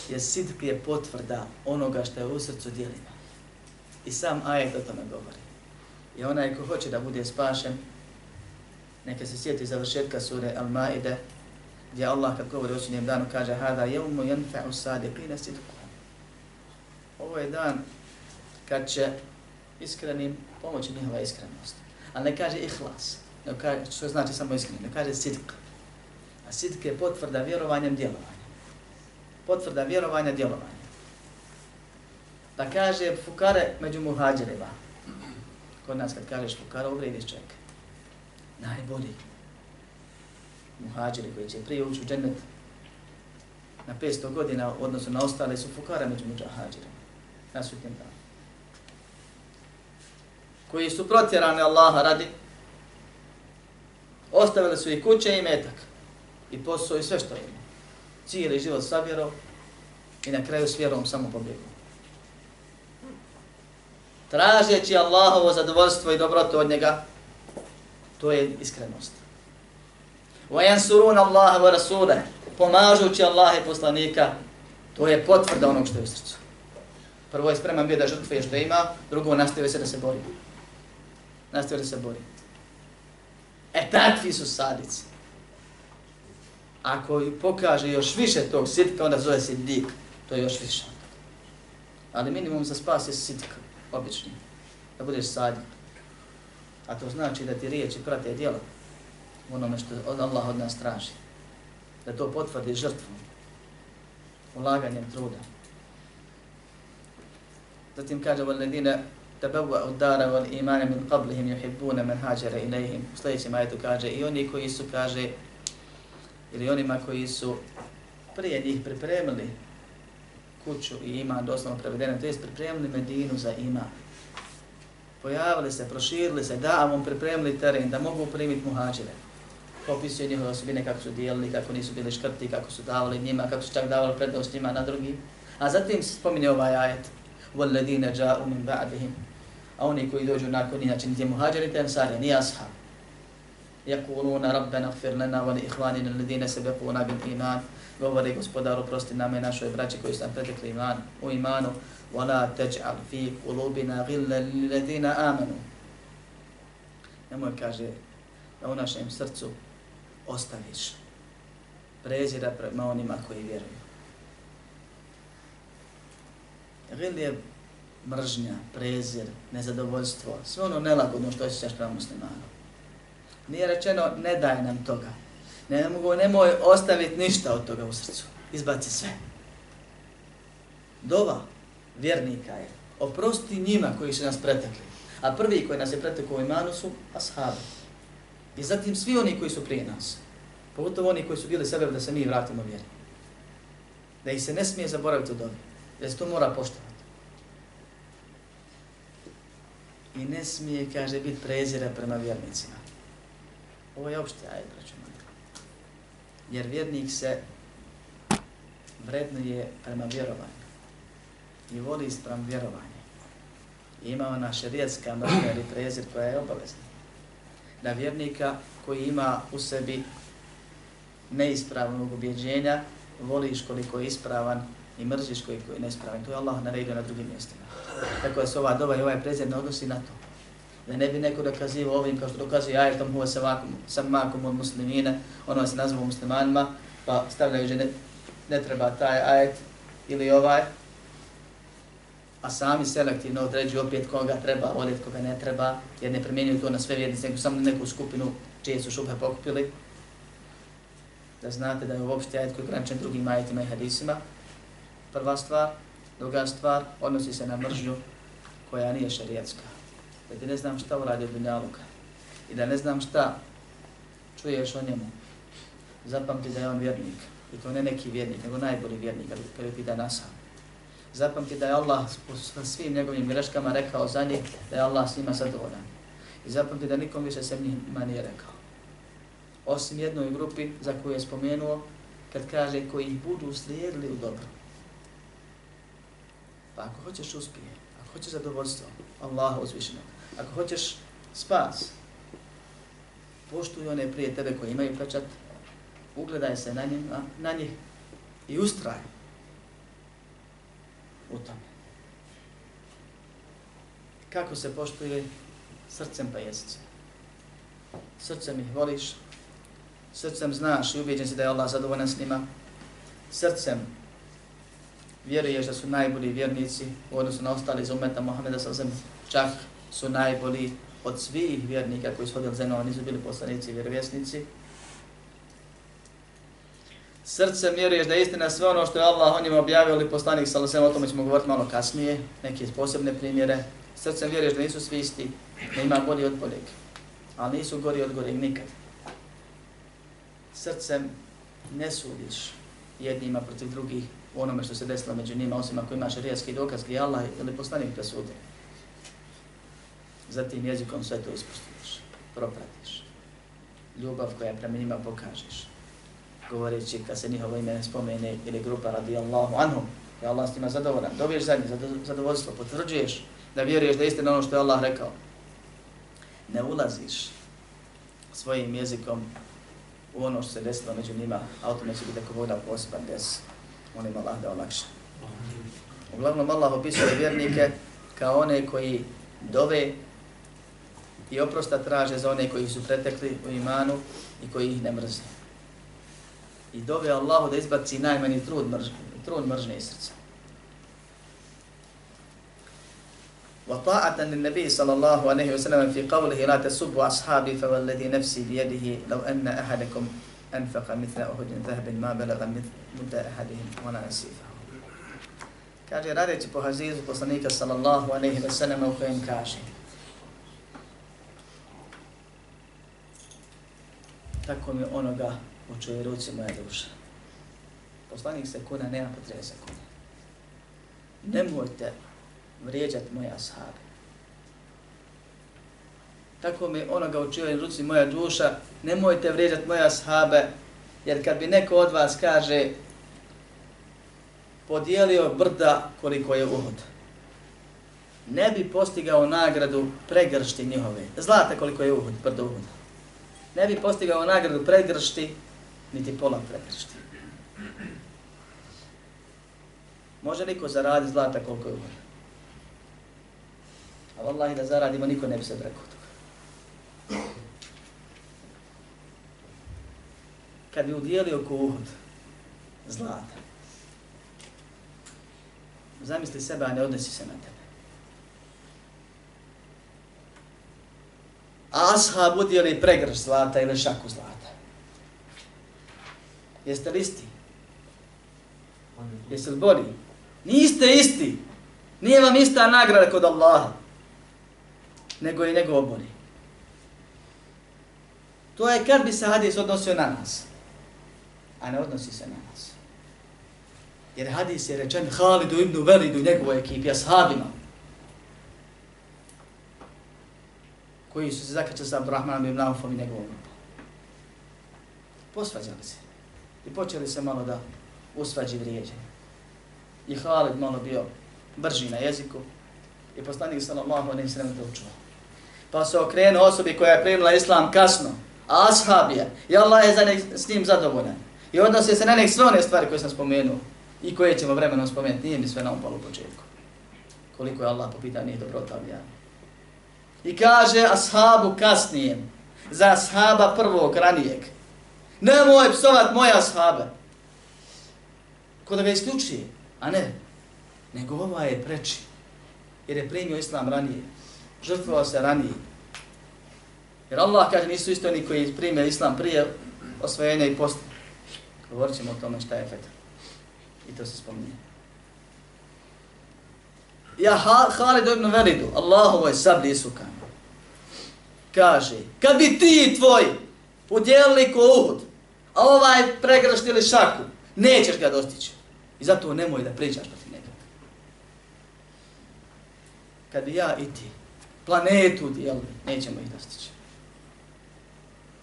Jer sidk je potvrda onoga što je u srcu dijelima. I sam ajet o tome govori. I onaj ko hoće da bude spašen, neka se sjeti završetka sure Al-Maide, gdje Allah kad govori o očinjem danu kaže Hada jevmu jenfa'u sadiqina sidku. Ovo je dan kad će iskrenim pomoći njihova iskrenost. Ali ne kaže ihlas, ne kaže, što znači samo iskren, ne kaže sidk. A sidk je potvrda vjerovanjem djelovanja. Potvrda vjerovanja djelovanja. Pa kaže fukare među muhađirima, Kod nas kad kažeš fukara, uvrediš čovjeka. Najbolji. Muhađiri koji će prije ući u džennet na 500 godina odnosno na ostale su fukara među muđahađirima. Na sutnjem danu koji su protjerani Allaha radi, ostavili su i kuće i metak, i posao i sve što ima. Cijeli život sa vjerom i na kraju s vjerom samo pobjegu Tražeći Allahovo zadovoljstvo i dobrotu od njega, to je iskrenost. وَيَنْسُرُونَ اللَّهَ وَرَسُولَهِ Pomažući Allaha i poslanika, to je potvrda onog što je u srcu. Prvo je spreman bio da žrtvuje što ima, drugo nastavio se da se bori nastavio da se bori. E takvi su sadici. Ako pokaže još više tog sitka, onda zove se dik. To je još više. Ali minimum za spas je sitka, obični. Da budeš sadnik. A to znači da ti riječi prate djela onome što od Allah od nas traži. Da to potvrdi žrtvom, ulaganjem truda. Zatim kaže, وَالَّذِينَ تبوأوا الدار والإيمان من قبلهم يحبون من هاجر إليهم sljedećem ajetu kaže i oni koji su kaže ili onima koji su prije njih pripremili kuću i iman doslovno prevedeno, to je pripremili Medinu za iman. Pojavili se, proširili se, da vam pripremili teren, da mogu primiti muhađire. opisuje njihove osobine, kako su dijelili, kako nisu bili škrti, kako su davali njima, kako su čak davali prednost njima na drugi. A zatim se spominje ovaj ajet, وَالَّذِينَ جَاءُ مِنْ بَعْدِهِمْ A oni koji dođu nakon njih, znači nije muhađeri, te ansari, nije ashab. يَقُولُونَ رَبَّنَا اغْفِرْ لَنَا وَلِإِخْوَانِنَا الَّذِينَ سَبَقُونَا بِالْإِيمَانِ Govori gospodaru, prosti nama i našoj braći koji su nam pretekli iman, u imanu, وَلَا تَجْعَلْ فِي قُلُوبِنَا غِلَّ لِلَّذِينَ آمَنُوا Nemoj, kaže, da u našem srcu ostaviš prezira prema onima koji vjeruju. Gil je mržnja, prezir, nezadovoljstvo, sve ono nelagodno što osjećaš prema muslimanu. Nije rečeno ne daj nam toga. Ne mogu, nemoj ostaviti ništa od toga u srcu. Izbaci sve. Dova vjernika je oprosti njima koji su nas pretekli. A prvi koji nas je pretekao u imanu su ashabi. I zatim svi oni koji su prije nas. Pogotovo oni koji su bili sebe da se mi vratimo vjeri. Da ih se ne smije zaboraviti od ovih. Da se to mora poštovati. I ne smije, kaže, biti prezira prema vjernicima. Ovo je opšte ajde. Jer vjernik se vrednuje prema vjerovanju. I voli sprem vjerovanje. I ima ona šerijetska mržnja ili prezir koja je obavezna. Na vjernika koji ima u sebi neispravnog ubjeđenja, voliš koliko je ispravan i mrziš koliko je neispravan. To je Allah naredio na drugim mjestima. Tako da se ova doba i ovaj prezir ne odnosi na to. Da ne bi neko dokazivao ovim kao što dokazuje ajetom huva sam makom od muslimina, ono se nazvao muslimanima, pa stavljaju že ne, ne treba taj ajet ili ovaj, a sami selektivno određuju opet koga treba voljeti, koga ne treba, jer ne primjenjuju to na sve vjernice, nego samo na neku skupinu čije su šubhe pokupili. Da znate da je uopšte ajet koji je drugim ajetima i hadisima. Prva stvar. Druga stvar, odnosi se na mržnju koja nije šarijatska. Da ti ne znam šta uradi od Dunjaluka i da ne znam šta čuješ o njemu, zapamti da je on vjernik. I to ne neki vjernik, nego najbolji vjernik, kada je pita nasa. zapamti da je Allah sa svim njegovim greškama rekao za njih da je Allah s njima zadovoljan. I zapamti da nikom više se njima nije rekao. Osim jednoj grupi za koju je spomenuo kad kaže koji ih budu slijedili u dobro. Pa ako hoćeš uspije, ako hoćeš zadovoljstvo Allaha uzvišenog, ako hoćeš spas, poštuj one prije tebe koji imaju pečat, ugledaj se na, njima, na njih i ustraj u tome. Kako se poštuje srcem pa jezicom? Srcem ih voliš, srcem znaš i ubijeđen si da je Allah zadovoljan s njima, srcem vjeruješ da su najbolji vjernici u odnosu na ostali iz umeta Mohameda sa zem, čak su najbolji od svih vjernika koji su hodili zemljama, nisu bili poslanici i vjerovjesnici, srcem vjeruješ da je istina sve ono što je Allah o njima objavio ili poslanik sa Lasem, o tome ćemo govoriti malo kasnije, neke posebne primjere. Srcem vjeruješ da nisu svi isti, da ima bolji od boljeg, ali nisu gori od goreg nikad. Srcem ne sudiš jednima protiv drugih u onome što se desilo među njima, osim ako imaš rijetski dokaz gdje Allah ili poslanik presudio. Zatim jezikom sve to ispustiš, propratiš. Ljubav koja prema njima pokažeš govoreći kad se njihovo ime ne spomene ili grupa radi Allahu anhum, da Allah s njima zadovoljan, dobiješ za njih zadovoljstvo, potvrđuješ da vjeruješ da je istina ono što je Allah rekao. Ne ulaziš svojim jezikom u ono što se desilo među njima, a o tome će biti ako voda poseban des, on ima Allah da olakša. Uglavnom Allah opisuje vjernike kao one koji dove i oprosta traže za one koji su pretekli u imanu i koji ih ne mrze i dove Allahu da izbaci najmanji trud mržnje, trud mržnje iz srca. وطاعة للنبي صلى الله عليه وسلم في قوله لا تسبوا أصحابي فوالذي نفسي بيده لو أن أحدكم أنفق مثل أهد ذهب ما بلغ مد أحدهم ولا نسيفه Kaže, radeći po hazizu poslanika sallallahu alaihi wa sallam u kojem kaže Tako mi onoga u čoj ruci moja duša. Poslanik se kuna, nema potrebe za kuna. Nemojte vrijeđati moje ashabe. tako mi onoga u čijoj ruci moja duša, nemojte vrijeđati moja ashabe, jer kad bi neko od vas kaže podijelio brda koliko je uhod, ne bi postigao nagradu pregršti njihove. Zlata koliko je uhod, brdo uhod. Ne bi postigao nagradu pregršti, niti pola pregršti. Može niko zaradi zlata koliko je uhod? A vallahi da zaradimo, niko ne bi se odrekao toga. Kad bi udijelio ko uhod zlata, zamisli sebe, a ne odnosi se na tebe. A ashab udjeli pregrš zlata ili šaku zlata. Jeste li isti? Jeste li bolji? Niste isti. Nije vam ista nagrada kod Allaha. Nego i njegov bolji. To je kad bi se hadis odnosio na nas. A ne odnosi se na nas. Jer hadis je rečen Halidu ibn Velidu, njegovoj ekipi, ashabima. Koji su se zakačali sa Abdurrahmanom ibn Aufom i njegovom grupom. Posvađali se. I počeli se malo da usvađi vrijeđe. I Halid malo bio brži na jeziku. I poslanik sallallahu alejhi ve sellem to učio. Pa se okrenuo osobi koja je primila islam kasno. Ashabija. I Allah je za nek, s njim zadovoljan. I odnose se na nek sve one stvari koje sam spomenuo i koje ćemo vremenom spomenuti, nije mi sve na upalu početku. Koliko je Allah po pitanju dobrotavlja. I kaže ashabu kasnijem, za ashaba prvog, ranijeg, nemoj psovat moje ashabe. Ko da ga isključi, a ne, nego ova je preči, jer je primio islam ranije, žrtvovao se ranije. Jer Allah kaže nisu isto oni koji primio islam prije osvojenja i posta. Govorit ćemo o tome šta je efekt. I to se spominje. Ja Halid ibn Velidu, Allahovoj sabli isukan, kaže, kad bi ti i tvoj udjelili ko uhud, a ovaj pregraštili šaku, nećeš ga dostići. I zato nemoj da pričaš protiv njega. Kad bi ja i ti planetu udjelili, nećemo ih dostići.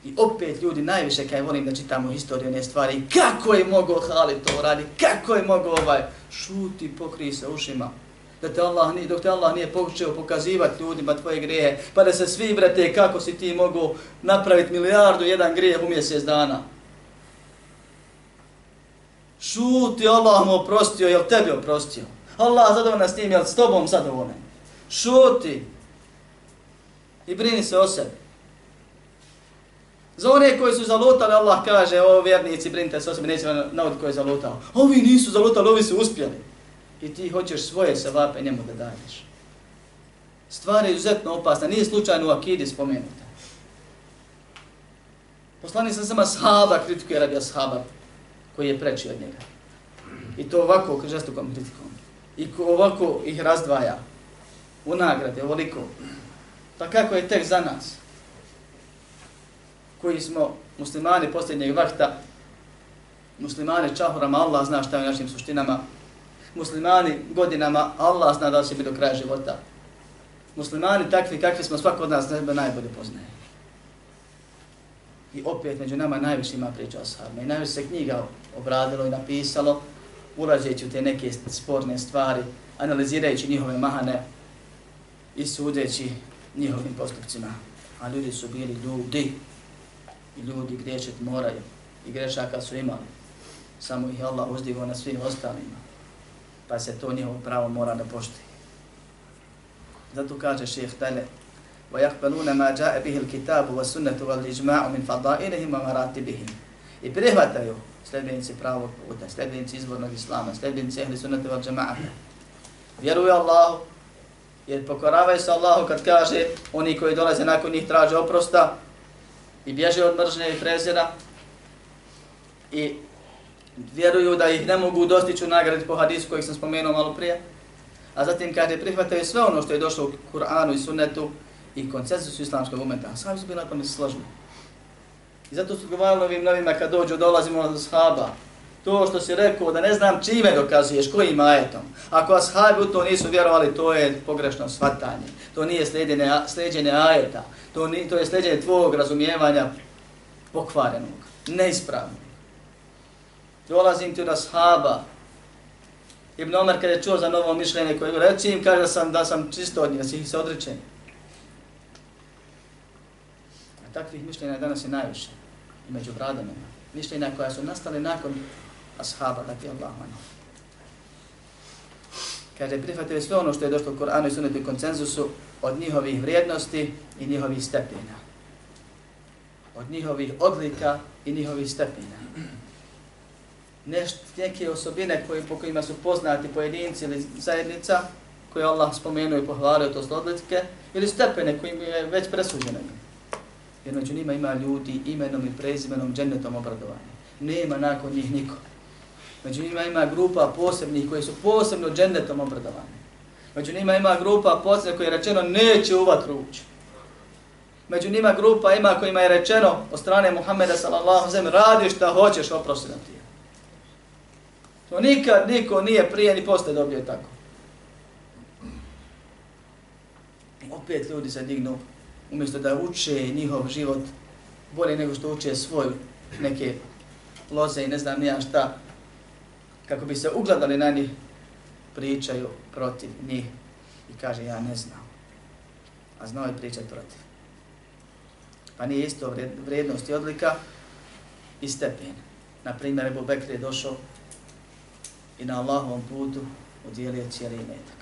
I opet ljudi najviše kaj volim da čitamo historiju ne stvari, kako je mogao Halid to uraditi, kako je mogao ovaj, šuti, pokri se ušima, da te Allah nije, dok te Allah nije počeo pokazivati ljudima tvoje grehe, pa da se svi brate kako si ti mogu napraviti milijardu jedan grijeh u mjesec dana. Šuti, Allah mu oprostio, jel tebi oprostio? Allah zadovoljna s njim, jel s tobom zadovoljan? Šuti. I brini se o sebi. Za one koji su zalutali, Allah kaže, o vjernici, brinite se o sebi, neće vam navoditi koji je zalutao. Ovi nisu zalutali, ovi su uspjeli. I ti hoćeš svoje sevape njemu da daješ. Stvar je izuzetno opasna, nije slučajno u akidi spomenuta. Poslani sam sama sahaba kritikuje radi ashaba koji je preči od njega. I to ovako, žestokom kritikom. I ovako ih razdvaja u nagrade, ovoliko. Pa kako je tek za nas? koji smo muslimani posljednjeg vakta, muslimani čahurama, Allah zna šta je u našim suštinama, muslimani godinama, Allah zna da li će biti do kraja života. Muslimani takvi kakvi smo, svako od nas nebe najbolje poznaje. I opet među nama najviše ima priča o sahabima i najviše se knjiga obradilo i napisalo, ulazeći u te neke sporne stvari, analizirajući njihove mahane i sudeći njihovim postupcima. A ljudi su bili ljudi, i ljudi griješit moraju i grešaka su imali. Samo ih Allah uzdigo na svim ostalima Pa se to njihovo pravo mora da pošti. Zato kaže šeheh dalje وَيَقْبَلُونَ مَا جَاءَ بِهِ الْكِتَابُ وَسُنَّةُ وَالْإِجْمَاعُ مِنْ فَضَائِلِهِمْ وَمَرَاتِبِهِمْ I prihvataju sljedbenici pravog puta, sljedbenici izvornog islama, sljedbenici ehli sunnata wal džema'ata. Vjeruju Allahu, jer pokoravaju se Allahu kad kaže oni koji dolaze nakon njih traže oprosta, i bježe od mržnje i prezira i vjeruju da ih ne mogu dostići u nagradi po hadisu kojeg sam spomenuo malo prije, a zatim kaže prihvataju sve ono što je došlo u Kur'anu i sunnetu i koncensusu islamskog umeta. Sami su bili na tome složni. I zato su govorili ovim novima kad dođu, dolazimo od ashaba, To što si rekao da ne znam čime dokazuješ, kojim ajetom. Ako ashabi u to nisu vjerovali, to je pogrešno shvatanje. To nije sljeđenje, sljeđenje ajeta. To, ni, to je sljeđenje tvojeg razumijevanja pokvarenog, neispravnog. Dolazim ti od ashaba. Ibn Omar kada je čuo za novo mišljenje koje reći im, kaže da sam, da sam čisto od njih, da si ih se odrećen. A takvih mišljenja danas je najviše. I među bradanima. Mišljenja koja su nastale nakon ashaba, dakle Allah manju. Kaže, prihvatili sve ono što je došlo u Koranu i sunetu koncenzusu od njihovih vrijednosti i njihovih stepena. Od njihovih odlika i njihovih stepena. Neš, neke osobine koje, po kojima su poznati pojedinci ili zajednica, koje Allah spomenuo i pohvalio to odlike, ili stepene kojim je već presuđeno. Jer među njima ima ljudi imenom i prezimenom džennetom obradovanje. Nema nakon njih niko. Među njima ima grupa posebnih koji su posebno džennetom obradovani. Među njima ima grupa posebnih koji je rečeno neće u vatru ući. Među njima grupa ima kojima je rečeno od strane Muhammeda sallallahu alejhi radi šta hoćeš, oprosti ti. To nikad niko nije prije ni posle dobio tako. Opet ljudi se dignu umjesto da uče njihov život bolje nego što uče svoj neke loze i ne znam nija šta, kako bi se ugledali na njih, pričaju protiv njih i kaže ja ne znam, a znao je pričati protiv. Pa nije isto vrednost i odlika i stepen. Naprimjer, Ebu Bekri je došao i na Allahovom putu udjelio cijeli imetak.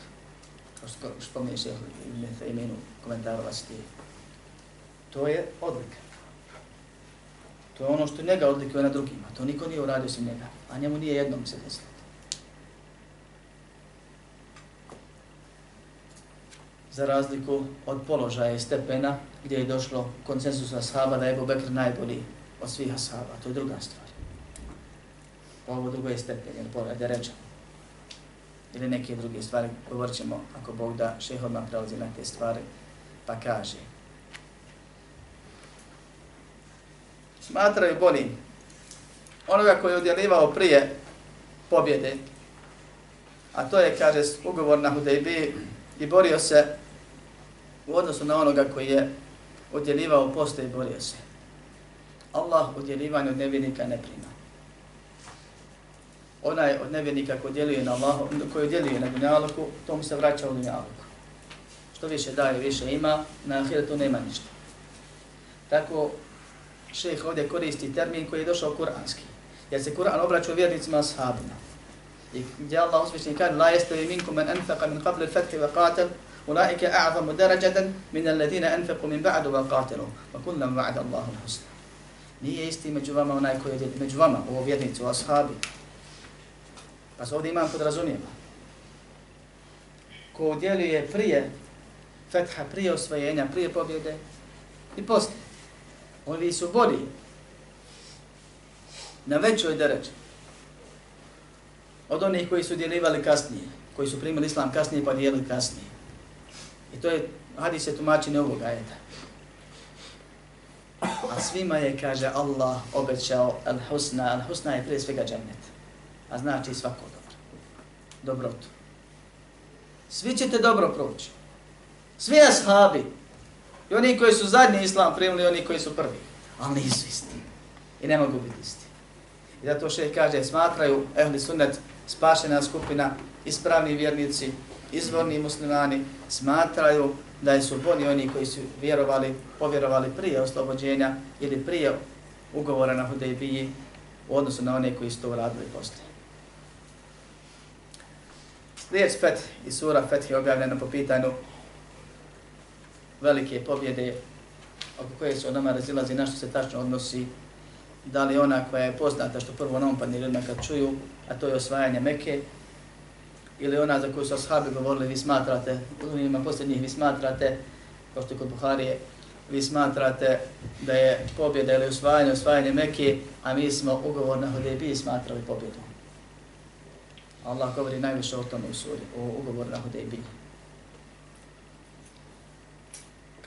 Kao što spominješ je imenu komentarova stije. To je odlika. To je ono što njega odlikuje na drugima. To niko nije uradio osim njega. A njemu nije jednom se desilo. Za razliku od položaja i stepena gdje je došlo konsensus ashaba da je Ebu Bekr najbolji od svih ashaba. To je druga stvar. Pa ovo drugo je stepen, jer pored ređa. Ili neke druge stvari govorit ćemo ako Bog da šehodno prelazi na te stvari pa kaže smatraju boljim onoga koji je odjelivao prije pobjede, a to je, kaže, ugovor na Hudejbi i borio se u odnosu na onoga koji je odjelivao posle i borio se. Allah udjelivanje od nevinika ne prima. Onaj od nevjernika koji djeluje na Allahu, koji djeluje na dunjaluku, to mu se vraća u dunjaluku. Što više daje, više ima, na ahiretu nema ništa. Tako šeheh ovdje koristi termin koji je došao kuranski. Jer se Kur'an obraća vjernicima ashabima. I gdje Allah uzvišnji kaže, La jeste li minkum men anfaqa min qabli al-fathi wa qatil, ulaike a'zamu darajatan min alladhina anfaqu min ba'du wa qatilu, wa kullam wa'ada Allahu husna. Nije isti među vama onaj koji je među vama, ovo vjernici, ashabi. Pa se ovdje imam podrazumijeva. Ko djeluje prije fetha, prije osvojenja, prije pobjede i poslije oni su bolji na većoj deređi od onih koji su djelivali kasnije, koji su primili islam kasnije pa dijelili kasnije. I to je hadis je tumačenje ovog ajeta. A svima je, kaže Allah, obećao al-husna. Al-husna je prije svega džennet. A znači svako dobro. Dobrotu. Svi ćete dobro proći. Svi ashabi, I oni koji su zadnji islam primili, oni koji su prvi. Ali nisu isti. I ne mogu biti isti. I zato še kaže, smatraju ehli sunnet spašena skupina, ispravni vjernici, izvorni muslimani, smatraju da su bolji oni koji su vjerovali, povjerovali prije oslobođenja ili prije ugovora na Hudejbiji u odnosu na one koji su to uradili poslije. Riječ Feth i sura Feth je objavljena po pitanju velike pobjede oko koje se nama razilazi na što se tačno odnosi, da li ona koja je poznata što prvo nam padne ljudima kad čuju, a to je osvajanje Mekke, ili ona za koju su ashabi govorili, vi smatrate, u njima posljednjih vi smatrate, kao što je kod Buharije, vi smatrate da je pobjeda ili osvajanje, osvajanje Mekke, a mi smo ugovor na Hodebi smatrali pobjedom. Allah govori najviše o tome u suri, o ugovoru na Hudebi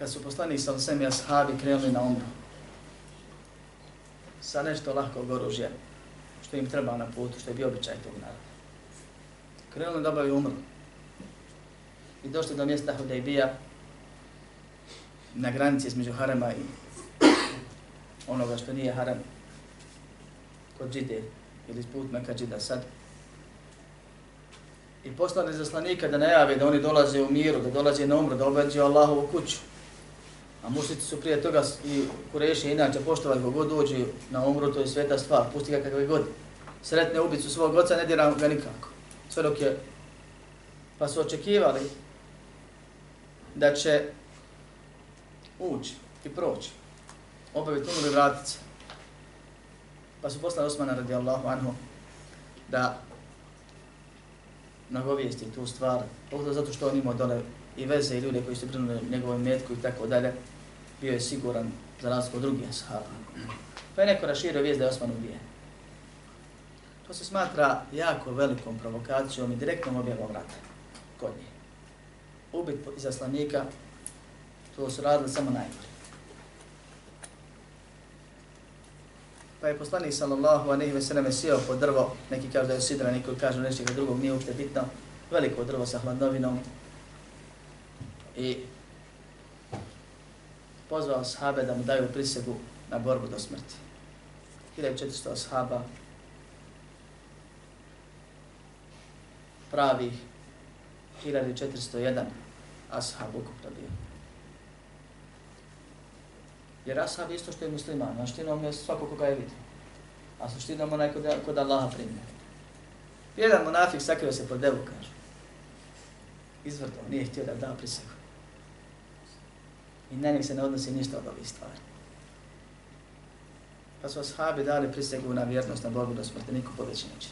kad su poslani sa svemi ashabi krenuli na umru sa nešto lahko oružje, što im treba na putu, što je bio običaj tog naroda. Krenuli da obavio umru I došli do mjesta Hudejbija, na granici između Harama i onoga što nije Haram, kod Džide, ili put Meka Džida sad. I poslali zaslanika da najave da oni dolaze u miru, da dolaze na umru, da obađe Allahovu kuću. A mušnici su prije toga i Kureši inače poštovali kogod dođe na umru, to je sveta stvar, pusti ga kakve god. Sretne ubicu svog oca, ne dira ga nikako. Sve dok je... Pa su očekivali da će ući i proći, obaviti umru i vratiti se. Pa su poslali Osmana radijallahu anhu da nagovijesti tu stvar, pogotovo zato što on imao dole i veze i ljude koji su brinuli njegovom metku i tako dalje, bio je siguran za razliku od drugih sahaba. Pa je neko raširio vijest da je Osman ubijen. To se smatra jako velikom provokacijom i direktnom objavom rata kod njih. Ubit izaslanika, to su radili samo najgori. Pa je poslanik sallallahu alejhi ve sellem sjeo pod drvo, neki kažu da je sidra, neki kažu nečega drugog, nije uopšte bitno, veliko drvo sa hladnovinom. I pozvao sahabe da mu daju prisegu na borbu do smrti. 1400 sahaba pravih 1401 ashab ukupno bio. Jer ashab isto što je musliman, na štinom je svako koga je vidio. A suštinom onaj kod, kod Allaha primio. Jedan monafik sakrio se pod devu, kaže. Izvrtao, nije htio da da prisegu. I na njeg se ne odnosi ništa od ovih stvari. Pa su ashabi dali prisegu na vjernost, na borbu do smrti, niko poveći neće.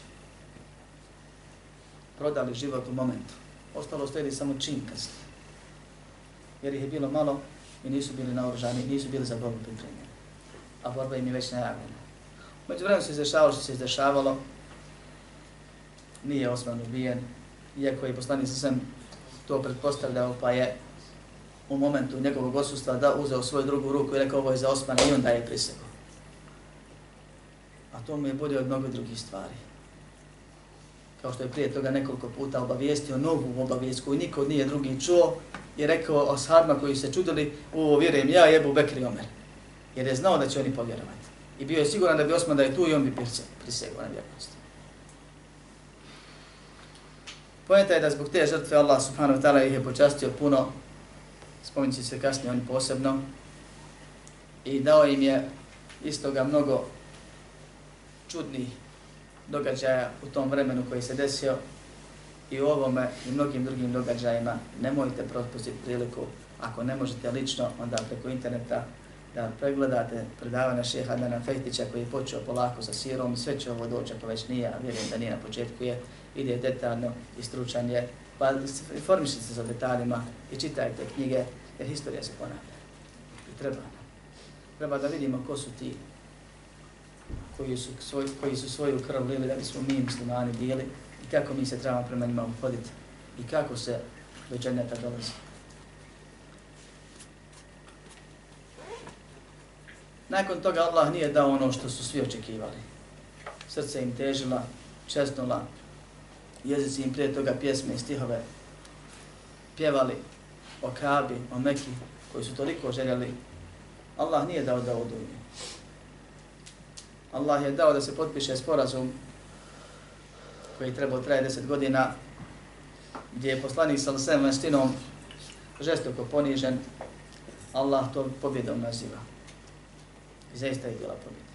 Prodali život u momentu. Ostalo stojili samo čin kasnije. Jer ih je bilo malo, i nisu bili naoružani, nisu bili za borbu pripremljeni. A borba im je već najavljena. Među vremenu se izdešavalo što se izdešavalo, nije Osman ubijen, iako je poslanik sa sam to pretpostavljao, pa je u momentu njegovog osustva da uzeo svoju drugu ruku i rekao ovo je za Osmana i on daje prisegao. A to mu je bolje od mnogo drugih stvari. Kao što je prije toga nekoliko puta obavijestio novu obavijest koju niko nije drugi čuo, i rekao o koji se čudili, u vjerujem ja jebu Bekir i Omer. Jer je znao da će oni povjerovati. I bio je siguran da bi Osman da je tu i on bi prisegao na vjernost. Pojenta je da zbog te žrtve Allah subhanahu wa ta'ala ih je počastio puno, spominci se kasnije oni posebno, i dao im je istoga mnogo čudnih događaja u tom vremenu koji se desio, i u ovome i mnogim drugim događajima. Nemojte propustiti priliku, ako ne možete lično, onda preko interneta da pregledate predavanje šeha Adana Fejtića koji je počeo polako sa sirom. Sve će ovo doći ako već nije, a vjerujem da nije na početku je, ide detaljno i stručan je, pa informišite se za detaljima i čitajte knjige, jer historija se ponavlja. I treba. Treba da vidimo ko su ti koji su, svoj, koji su svoju krv lili da bismo mi muslimani bili, kako mi se trebamo prema njima uhoditi i kako se do dženeta dolazi. Nakon toga Allah nije dao ono što su svi očekivali. Srce im težila, česnula, jezici im prije toga pjesme i stihove pjevali o Kabi, o Meki, koji su toliko željeli. Allah nije dao da odu Allah je dao da se potpiše sporazum koji treba traje 10 godina, gdje je poslanik sa svem vanštinom žestoko ponižen, Allah to pobjedom naziva. I zaista je bila pobjeda.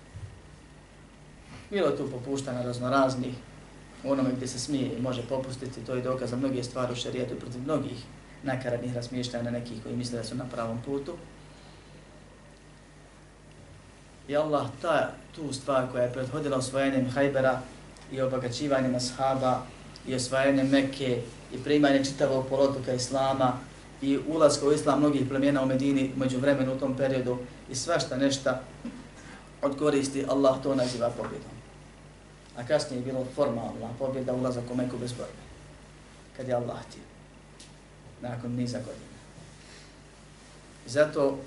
Bilo tu popuštana raznoraznih, u onome gdje se smije i može popustiti, to je dokaz za mnoge stvari u šarijetu protiv mnogih nakaradnih razmišljanja nekih koji misle da su na pravom putu. I Allah ta, tu stvar koja je prethodila osvojenjem Hajbera, i obogaćivanjem ashaba i osvajanjem Mekke i primanje čitavog polotoka Islama i ulazka u Islam mnogih plemena u Medini među vremenu u tom periodu i svašta nešta od koristi, Allah to naziva pobjedom. A kasnije je bilo formalna pobjeda ulazak u Meku bez borbe. Kad je Allah ti. Nakon niza godina. I zato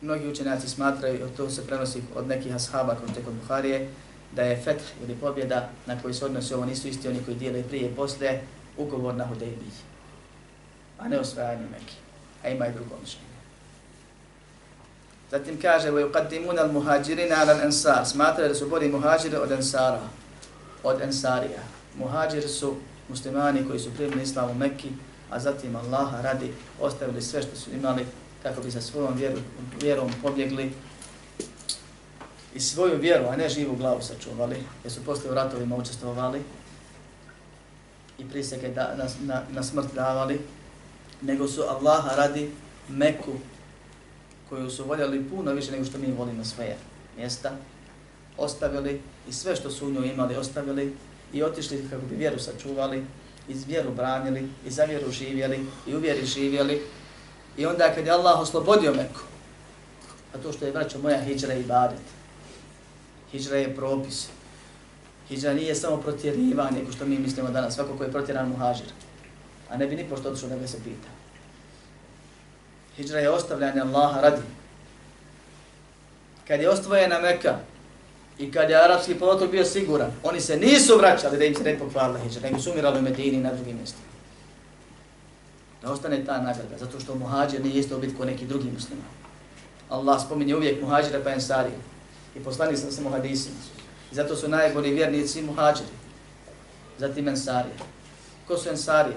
mnogi učenjaci smatraju, to se prenosi od nekih ashaba, kao te kod Buharije, da je feth ili pobjeda na koji se odnosi ovo nisu isti oni koji dijeli prije i poslije ugovor na Hudejbiji, a ne osvajanje Mekke. A ima i drugo mišljenje. Zatim kaže, وَيُقَدِّمُونَ الْمُهَاجِرِينَ عَلَى الْأَنْسَارِ Smatraju da su bolji muhađiri od Ensara, od Ensarija. Muhađiri su muslimani koji su primili islamu Mekki, a zatim Allaha radi ostavili sve što su imali kako bi sa svojom vjeru, vjerom pobjegli i svoju vjeru, a ne živu glavu sačuvali, jer su poslije u ratovima učestvovali i priseke da, na, na, na smrt davali, nego su Allaha radi Meku, koju su voljeli puno više nego što mi volimo svoje mjesta, ostavili i sve što su u njoj imali ostavili i otišli kako bi vjeru sačuvali, iz vjeru branili i za vjeru živjeli i u vjeri živjeli. I onda kad je Allah oslobodio Meku, a to što je vraćao moja hijđra i badet, hijđra je propis. Hijđra nije samo protjerivanje, ko što mi mislimo danas, svako ko je protjeran muhađir. A ne bi ni pošto odšao da ga se pita. Hijđra je ostavljanje Allaha radi. Kad je ostvojena Meka, I kad je arapski polotok bio siguran, oni se nisu vraćali da im se ne pokvarila hijđra, nego su umirali u Medini na drugim mjestima. Da ostane ta nagrada, zato što muhađir nije isto biti ko neki drugi musliman. Allah spominje uvijek muhađira pa ensari I poslani sam se muhadisima. I zato su najbolji vjernici muhađiri. Zatim ensari. Ko su ensari?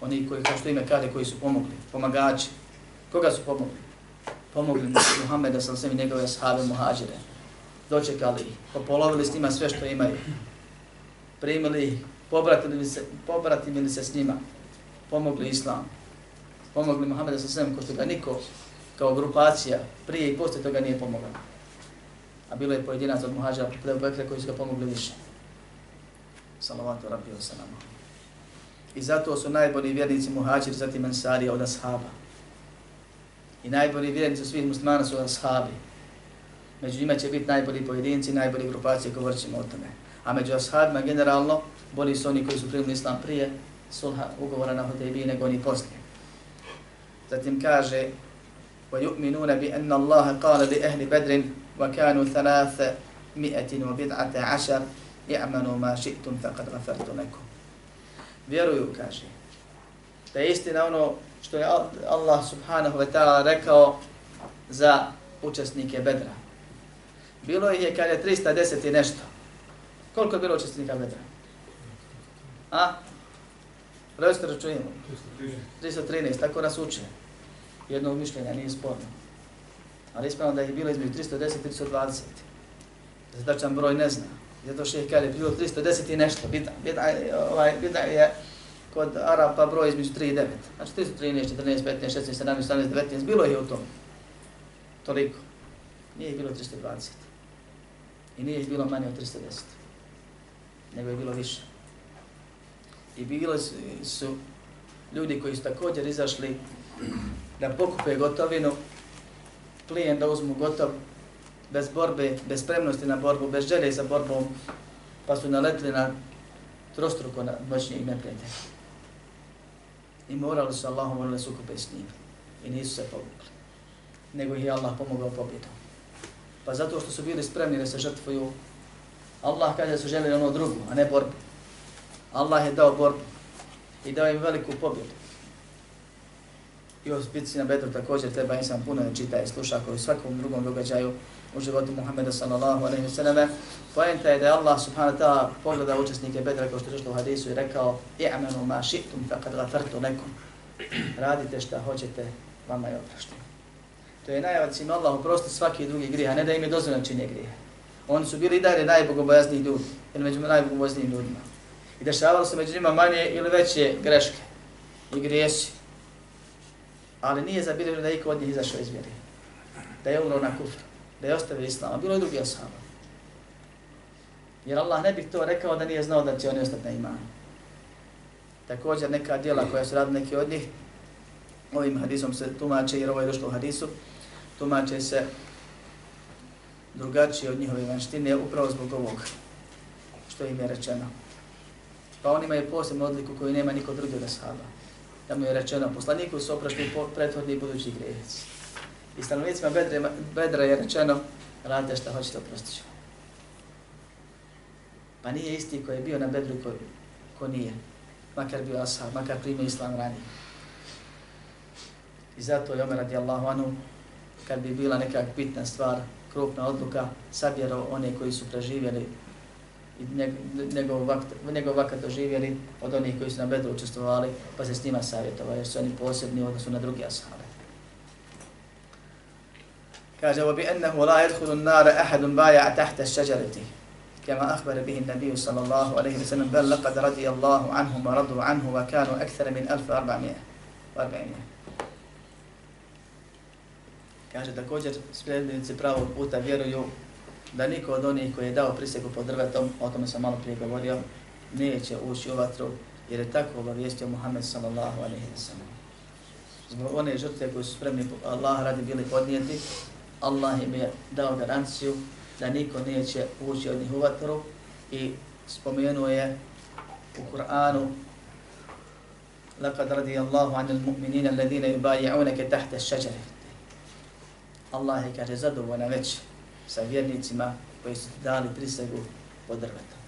Oni koji, kao što ime kaže, koji su pomogli, pomagači. Koga su pomogli? Pomogli Muhammeda sam sam i njegove sahabe muhađire dočekali ih, popolovili s njima sve što imaju, primili ih, pobratili se, pobratili se s njima, pomogli islamu pomogli Muhammeda sa svem, ko što ga niko kao grupacija prije i poslije toga nije pomogao. A bilo je pojedinac od muhađa Lebu Bekra koji su ga pomogli više. Salavatu rabbi wa salamu. I zato su najbolji vjernici muhađir, zatim ansari od ashaba. I najbolji vjernici svih muslimana su ashabi. Među njima će biti najbolji pojedinci, najbolji grupacije, govorit ćemo o tome. A među ashabima generalno, bolji su oni koji su primili islam prije sulha ugovora na Hudejbiji nego oni poslije. Zatim kaže وَيُؤْمِنُونَ بِأَنَّ اللَّهَ قَالَ لِأَهْلِ بَدْرٍ وَكَانُوا ثَلَاثَ مِئَةٍ وَبِدْعَةَ عَشَرٍ يَعْمَنُوا مَا شِئْتُمْ فَقَدْ غَفَرْتُ لَكُمْ Vjeruju, kaže, da je istina ono što je Allah subhanahu wa ta'ala rekao za učesnike Bedra. Bilo ih je kad je 310 i nešto. Koliko je bilo učestnika Bedra? A? Rojste računimo. 313, tako nas uče. Jedno mišljenja nije sporno. Ali ispravno da je bilo između 310 i 320. Zadačan broj ne zna. Zato što je kad je bilo 310 i nešto. Bida, bida, ovaj, bida je kod Arapa broj između 3 i 9. Znači 313, 14, 15, 16, 17, 18, 19. Bilo je u tom. Toliko. Nije bilo 320. I nije bilo manje od 310. Nego je bilo više. I bili su ljudi koji su također izašli da pokupe gotovinu, plijen da uzmu gotov, bez borbe, bez spremnosti na borbu, bez želje za borbom, pa su naletili na trostruko na moćnijeg neprijatelja. I morali su Allahom morali sukupe s njim. I nisu se povukli. Nego ih je Allah pomogao pobjedom. Pa zato što su bili spremni da se žrtvuju, Allah kaže da su željeli ono drugo, a ne borbu. Allah je dao borbu i dao im veliku pobjedu. I o bitci na Bedru također treba insan puno da čita i sluša koji u svakom drugom događaju u životu Muhammeda sallallahu alaihi wa sallam. Poenta je da je Allah subhanahu wa ta'ala pogleda učesnike Bedra kao što je u hadisu i rekao i'amenu ma ši'tum faqad gafartu nekom. Radite šta hoćete, vama je oprašteno. To je najava da će im Allah oprostiti svaki drugi grijeh, a ne da im je dozvoljeno činje grije. Oni su bili i dalje najbogobojazniji ljudi, ili među najbogobojaznijim ljudima. I dešavalo se među njima manje ili veće greške i grijesi. Ali nije zabilježeno da je iko od njih izašao iz vjeri. Da je umro na kufru, da je ostavio islam, bilo je drugi ashaba. Jer Allah ne bih to rekao da nije znao da će oni ostati na imanu. Također neka djela koja su radili neki od njih, ovim hadisom se tumače, jer ovo je došlo u hadisu, tumače se drugačije od njihove vanštine upravo zbog ovog što im je rečeno. Pa on imaju posebnu odliku koju nema niko drugi od ashaba. Da mu je rečeno, poslaniku su oprašli prethodni i budući grijeci. I stanovnicima bedre, bedra je rečeno, radite šta hoćete, oprostit ću. Pa nije isti koji je bio na bedru ko, ko nije. Makar bio ashab, makar primio islam ranije. I zato je Omer radijallahu anhu, kad bi bila neka bitna stvar, krupna odluka, sabjerao one koji su preživjeli i njegov vakt, njegov vakat doživjeli od onih koji su na bedru učestvovali, pa se s njima savjetovao, jer su oni posebni odnosu na drugi ashabe. Kaže, وَبِأَنَّهُ لَا يَدْخُلُ النَّارَ أَحَدٌ بَايَعَ تَحْتَ الشَّجَرَةِ كما أخبر به النبي صلى الله عليه وسلم بل لقد رضي الله عنهم ورضوا عنه وكانوا أكثر من 1400 Kaže također sljednici pravog puta vjeruju da niko od onih koji je dao prisegu pod drvetom, o tome sam malo prije govorio, neće ući u vatru, jer je tako obavijestio Muhammed sallallahu alaihi wa sallam. Zbog one žrtve koje su spremni Allah radi bili podnijeti, Allah im je dao garanciju da niko neće ući od njih u vatru i spomenuo je u Kur'anu لقد رضي الله عن المؤمنين الذين يبايعونك تحت الشجرة Allah je kaže zadovoljna već sa vjernicima koji su dali prisegu pod drvetom.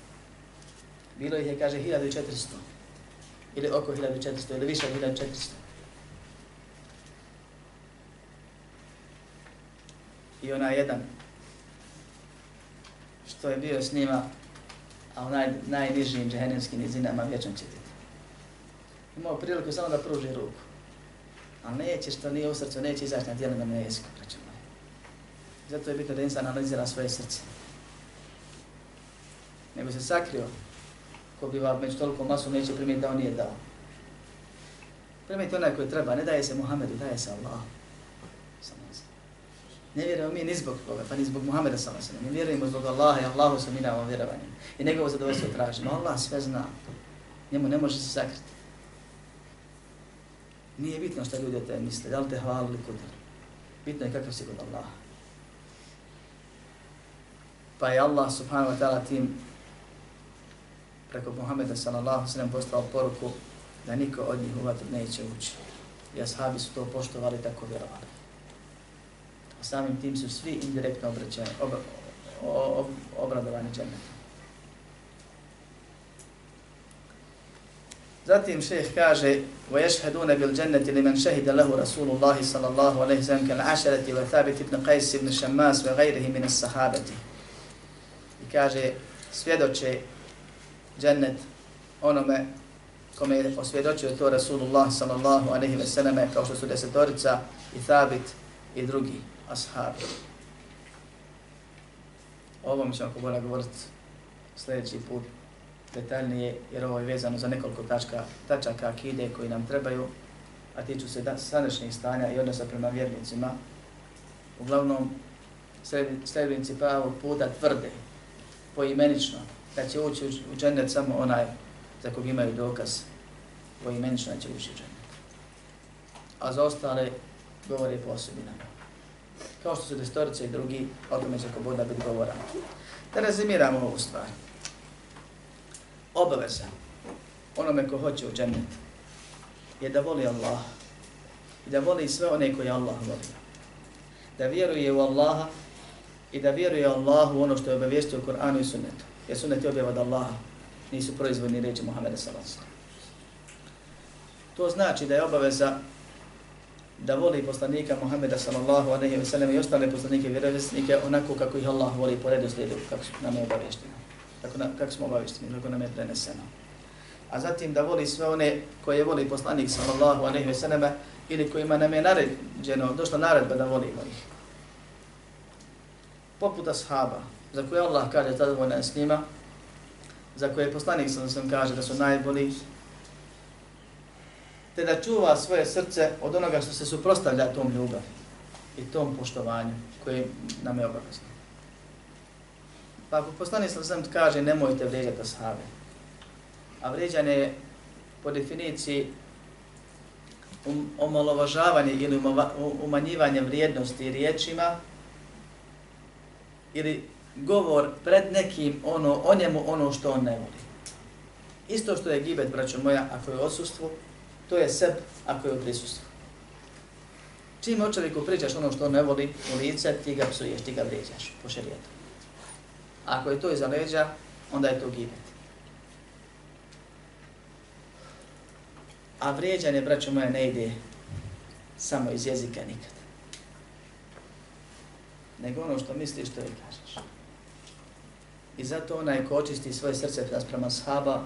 Bilo ih je, kaže, 1400. Ili oko 1400, ili više od 1400. I ona jedan što je bio s njima, a u naj, najnižim džehennemskim nizinama vječan će biti. Imao priliku samo da pruži ruku. A neće što nije u srcu, neće izaći na djelima na jeziku. Zato je bitno da insan analizira svoje srce. Nego se sakrio, ko bi vam među toliko masu neće primiti da on nije dao. Primiti onaj koji treba, ne daje se Muhammedu, daje se Allah. Ne vjerujemo mi ni zbog koga, pa ni zbog Muhammeda sallallahu se. Mi vjerujemo zbog Allaha i Allahu se mi damo vjerovanje. I njegovo zadovoljstvo tražimo. Allah sve zna. Njemu ne može se sakriti. Nije bitno šta ljudi o te misle, da li te hvalili kod Bitno je kakav si kod Allaha pa je Allah subhanahu wa ta'ala tim preko Muhammeda sallallahu sallam poslao poruku da niko od njih uvatr neće ući. I ashabi su to poštovali tako vjerovali. A samim tim su svi indirektno obraćeni, ob, ob, ob, obradovani džennetom. Zatim šejh kaže: "Vo yashhadun bil dženneti limen shahida lahu Rasulullah sallallahu alayhi wa sallam kal Asharati wa Thabit ibn Qais ibn Shammas wa ghayrihi min as-sahabati." I kaže svjedoče džennet onome kome je osvjedočio to Rasulullah sallallahu alaihi ve selleme kao što su desetorica i Thabit i drugi ashabi. O ovom ćemo ako bolja govoriti sljedeći put detaljnije, jer ovo je vezano za nekoliko tačka, tačaka akide koji nam trebaju, a tiču se da, sadašnjih stanja i odnosa prema vjernicima. Uglavnom, sljedbenici pravog puta tvrde, poimenično, da će ući u džennet samo onaj za kog imaju dokaz, poimenično će ući u džennet. A za ostale govore po osobinama kao što su destorice i drugi, o tome će ko Boda biti govora. Da rezimiramo ovu stvar. Obaveza onome ko hoće u džennet je da voli Allah i da voli sve one koje Allah voli. Da vjeruje u Allaha i da vjeruje Allahu ono što je obavijestio u Koranu i sunnetu. Jer sunnet je objavad Allaha, nisu proizvodni reči Muhammeda sallallahu To znači da je obaveza da voli poslanika Muhammeda sallallahu alejhi ve sellem i ostale poslanike vjerovjesnike onako kako ih Allah voli po redoslijedu kako nam je obavešteno. Kako, na, kako smo obavešteni, kako nam je preneseno. A zatim da voli sve one koje voli poslanik sallallahu alejhi ve sellem ili kojima nam je naređeno, došla naredba da volimo ih. Poput ashaba, za koje Allah kaže tada vojna s njima, za koje poslanik sam sam kaže da su najbolji, te da čuva svoje srce od onoga što se suprostavlja tom ljubavi i tom poštovanju koje nam je obavezno. Pa ako poslanik sam sam kaže nemojte vrijeđati ashabe, a vrijeđanje je po definiciji um, omalovažavanje ili umanjivanje vrijednosti riječima ili govor pred nekim ono, o njemu ono što on ne voli. Isto što je gibet, braćo moja, ako je odsustvo, to je seb ako je u prisustvu. Čim o čovjeku pričaš ono što on ne voli u lice, ti ga psuješ, ti ga vrijeđaš po šerijetu. Ako je to iza leđa, onda je to gibet. A vrijeđanje, braćo moja, ne ide samo iz jezika nikad. Nego ono što misliš, to i kažeš. I zato onaj ko očisti svoje srce prema shaba,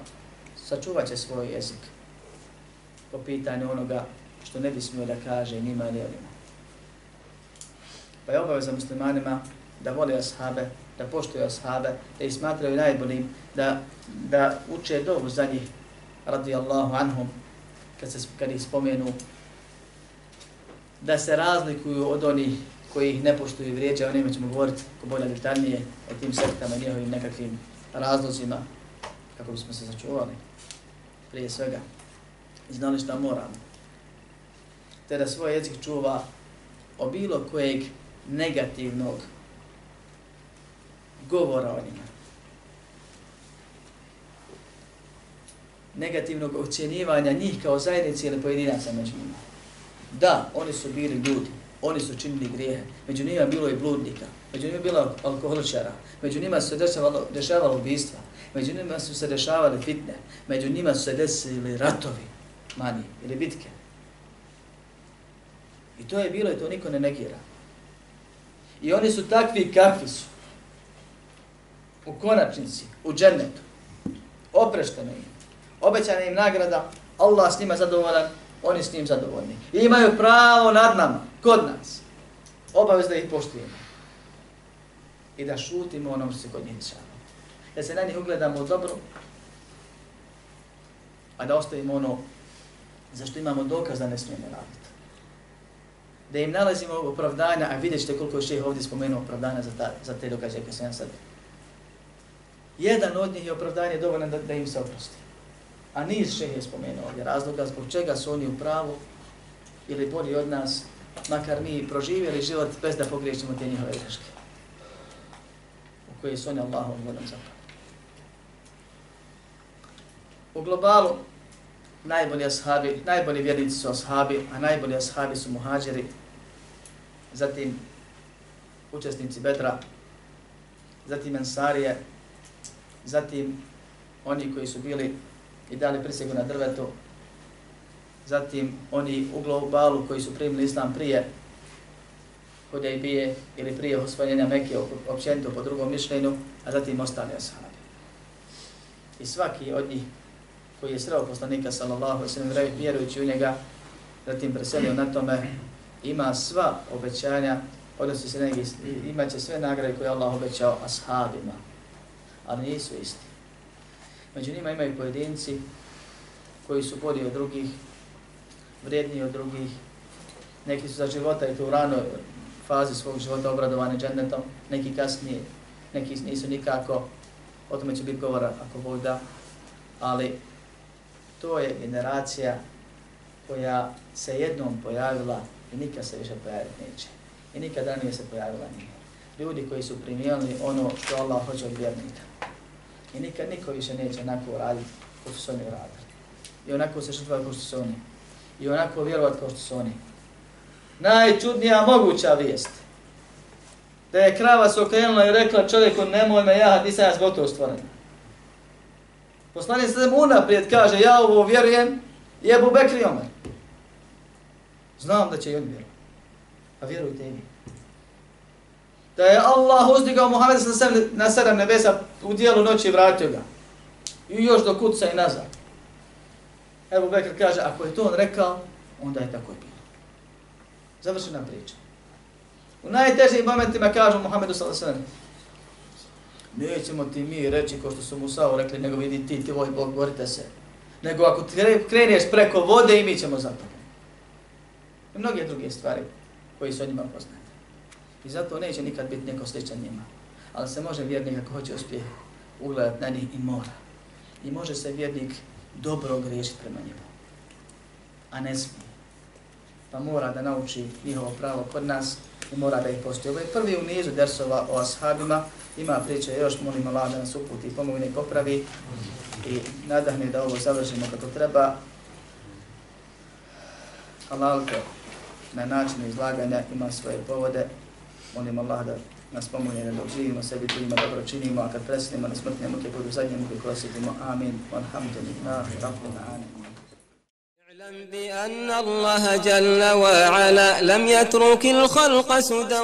sačuvat će svoj jezik po pitanju onoga što ne bi smio da kaže njima ili onima. Pa je obaveza muslimanima da vole ashabe, da poštuju ashabe, da ih smatraju najboljim, da, da uče dobu za njih, radijallahu anhum, kad, se, kad ih spomenu, da se razlikuju od onih koji ih ne poštuju i vrijeđa, o njima ćemo govoriti ko bolje detaljnije o tim sektama, njihovim nekakvim razlozima, kako bismo se začuvali prije svega i znali šta moramo. Te da svoj jezik čuva o bilo kojeg negativnog govora o njima. Negativnog ocjenjivanja njih kao zajednici ili pojedinaca među njima. Da, oni su bili ljudi, oni su činili grijehe. Među njima bilo i bludnika, među njima bilo alkoholičara, među njima su se dešavalo, dešavalo ubistva, među njima su se dešavali fitne, među njima su se desili ratovi, mani ili bitke. I to je bilo i to niko ne negira. I oni su takvi kakvi su. U konačnici, u džennetu. Oprešteno im. Obećana im nagrada, Allah s njima zadovoljan, oni s njim zadovoljni. I imaju pravo nad nama, kod nas. Obavez da ih poštujemo. I da šutimo onom što se kod njih dešava. Da se na njih ugledamo dobro, a da ostavimo ono zašto imamo dokaz da ne smijemo raditi. Da im nalazimo opravdanja, a vidjet ćete koliko je šeh ovdje spomenuo opravdanja za, ta, za te događaje koje sam ja sad. Jedan od njih je opravdanje dovoljno da, da im se oprosti. A niz šeh je spomenuo ovdje razloga zbog čega su oni u pravu ili bolji od nas, makar mi proživjeli život bez da pogriješimo te njihove greške u koje su oni Allahom vodom zapali. U globalu, najbolji ashabi, najbolji vjernici su ashabi, a najbolji ashabi su muhađeri, zatim učesnici Bedra, zatim Ensarije, zatim oni koji su bili i dali prisegu na drvetu, zatim oni u globalu koji su primili islam prije bije ili prije osvojenja Mekke općenito po drugom mišljenju, a zatim ostali ashabi. I svaki od njih koji je sreo poslanika sallallahu alejhi ve sellem vjerujući u njega, zatim preselio na tome, ima sva obećanja, odnosi se neki, imaće sve nagrade koje Allah obećao ashabima, ali nisu isti. Među njima imaju pojedinci koji su bolji od drugih, vrijedniji od drugih, neki su za života i to u ranoj fazi svog života obradovani džennetom, neki kasnije, neki nisu nikako, o tome će biti govora ako Bog da, ali to je generacija koja se jednom pojavila i nikad se više pojaviti neće. I nikad ranije se pojavila nije. Ljudi koji su primijeli ono što Allah hoće od vjernika. I nikad niko više neće onako raditi kao što su oni uradili. I onako se žrtvali kao što su oni. I onako vjerovati kao što su oni. Najčudnija moguća vijest. Da je krava se okrenula i rekla čovjeku nemoj me ja, nisam ja zbog toga stvoren. Poslanik se unaprijed kaže, ja ovo vjerujem, i Ebu Bekri Omer. Znam da će i on vjerovati. A vjerujte i. Da je Allah uzdigao Muhammed na sedam nebesa u dijelu noći i vratio ga. I još do kuca i nazad. Ebu Bekr kaže, ako je to on rekao, onda je tako i bilo. Završena priča. U najtežim momentima kažu Muhammedu sallallahu nećemo ti mi reći ko što su Musao rekli, nego vidi ti, ti voj Bog, borite se. Nego ako kreneš preko vode i mi ćemo zapati. I mnoge druge stvari koji su o njima poznate. I zato neće nikad biti neko sličan njima. Ali se može vjernik ako hoće uspjeh ugledat na njih i mora. I može se vjernik dobro griješiti prema njima. A ne smije. Pa mora da nauči njihovo pravo kod nas i mora da ih postoji. Ovo je prvi u nizu dersova o ashabima, ima priče još, molim Allah da nas uputi i pomogne i popravi i nadahne da ovo završimo kako treba. Halalko na način izlaganja ima svoje povode, molim Allah da nas pomogne dok živimo, sebi drugima dobro činimo, a kad presnemo na smrtne muke, budu zadnje muke koje osjetimo. Amin. Walhamdulillah. Rabbil alamin. اعلم بأن الله جل وعلا لم يترك الخلق سدى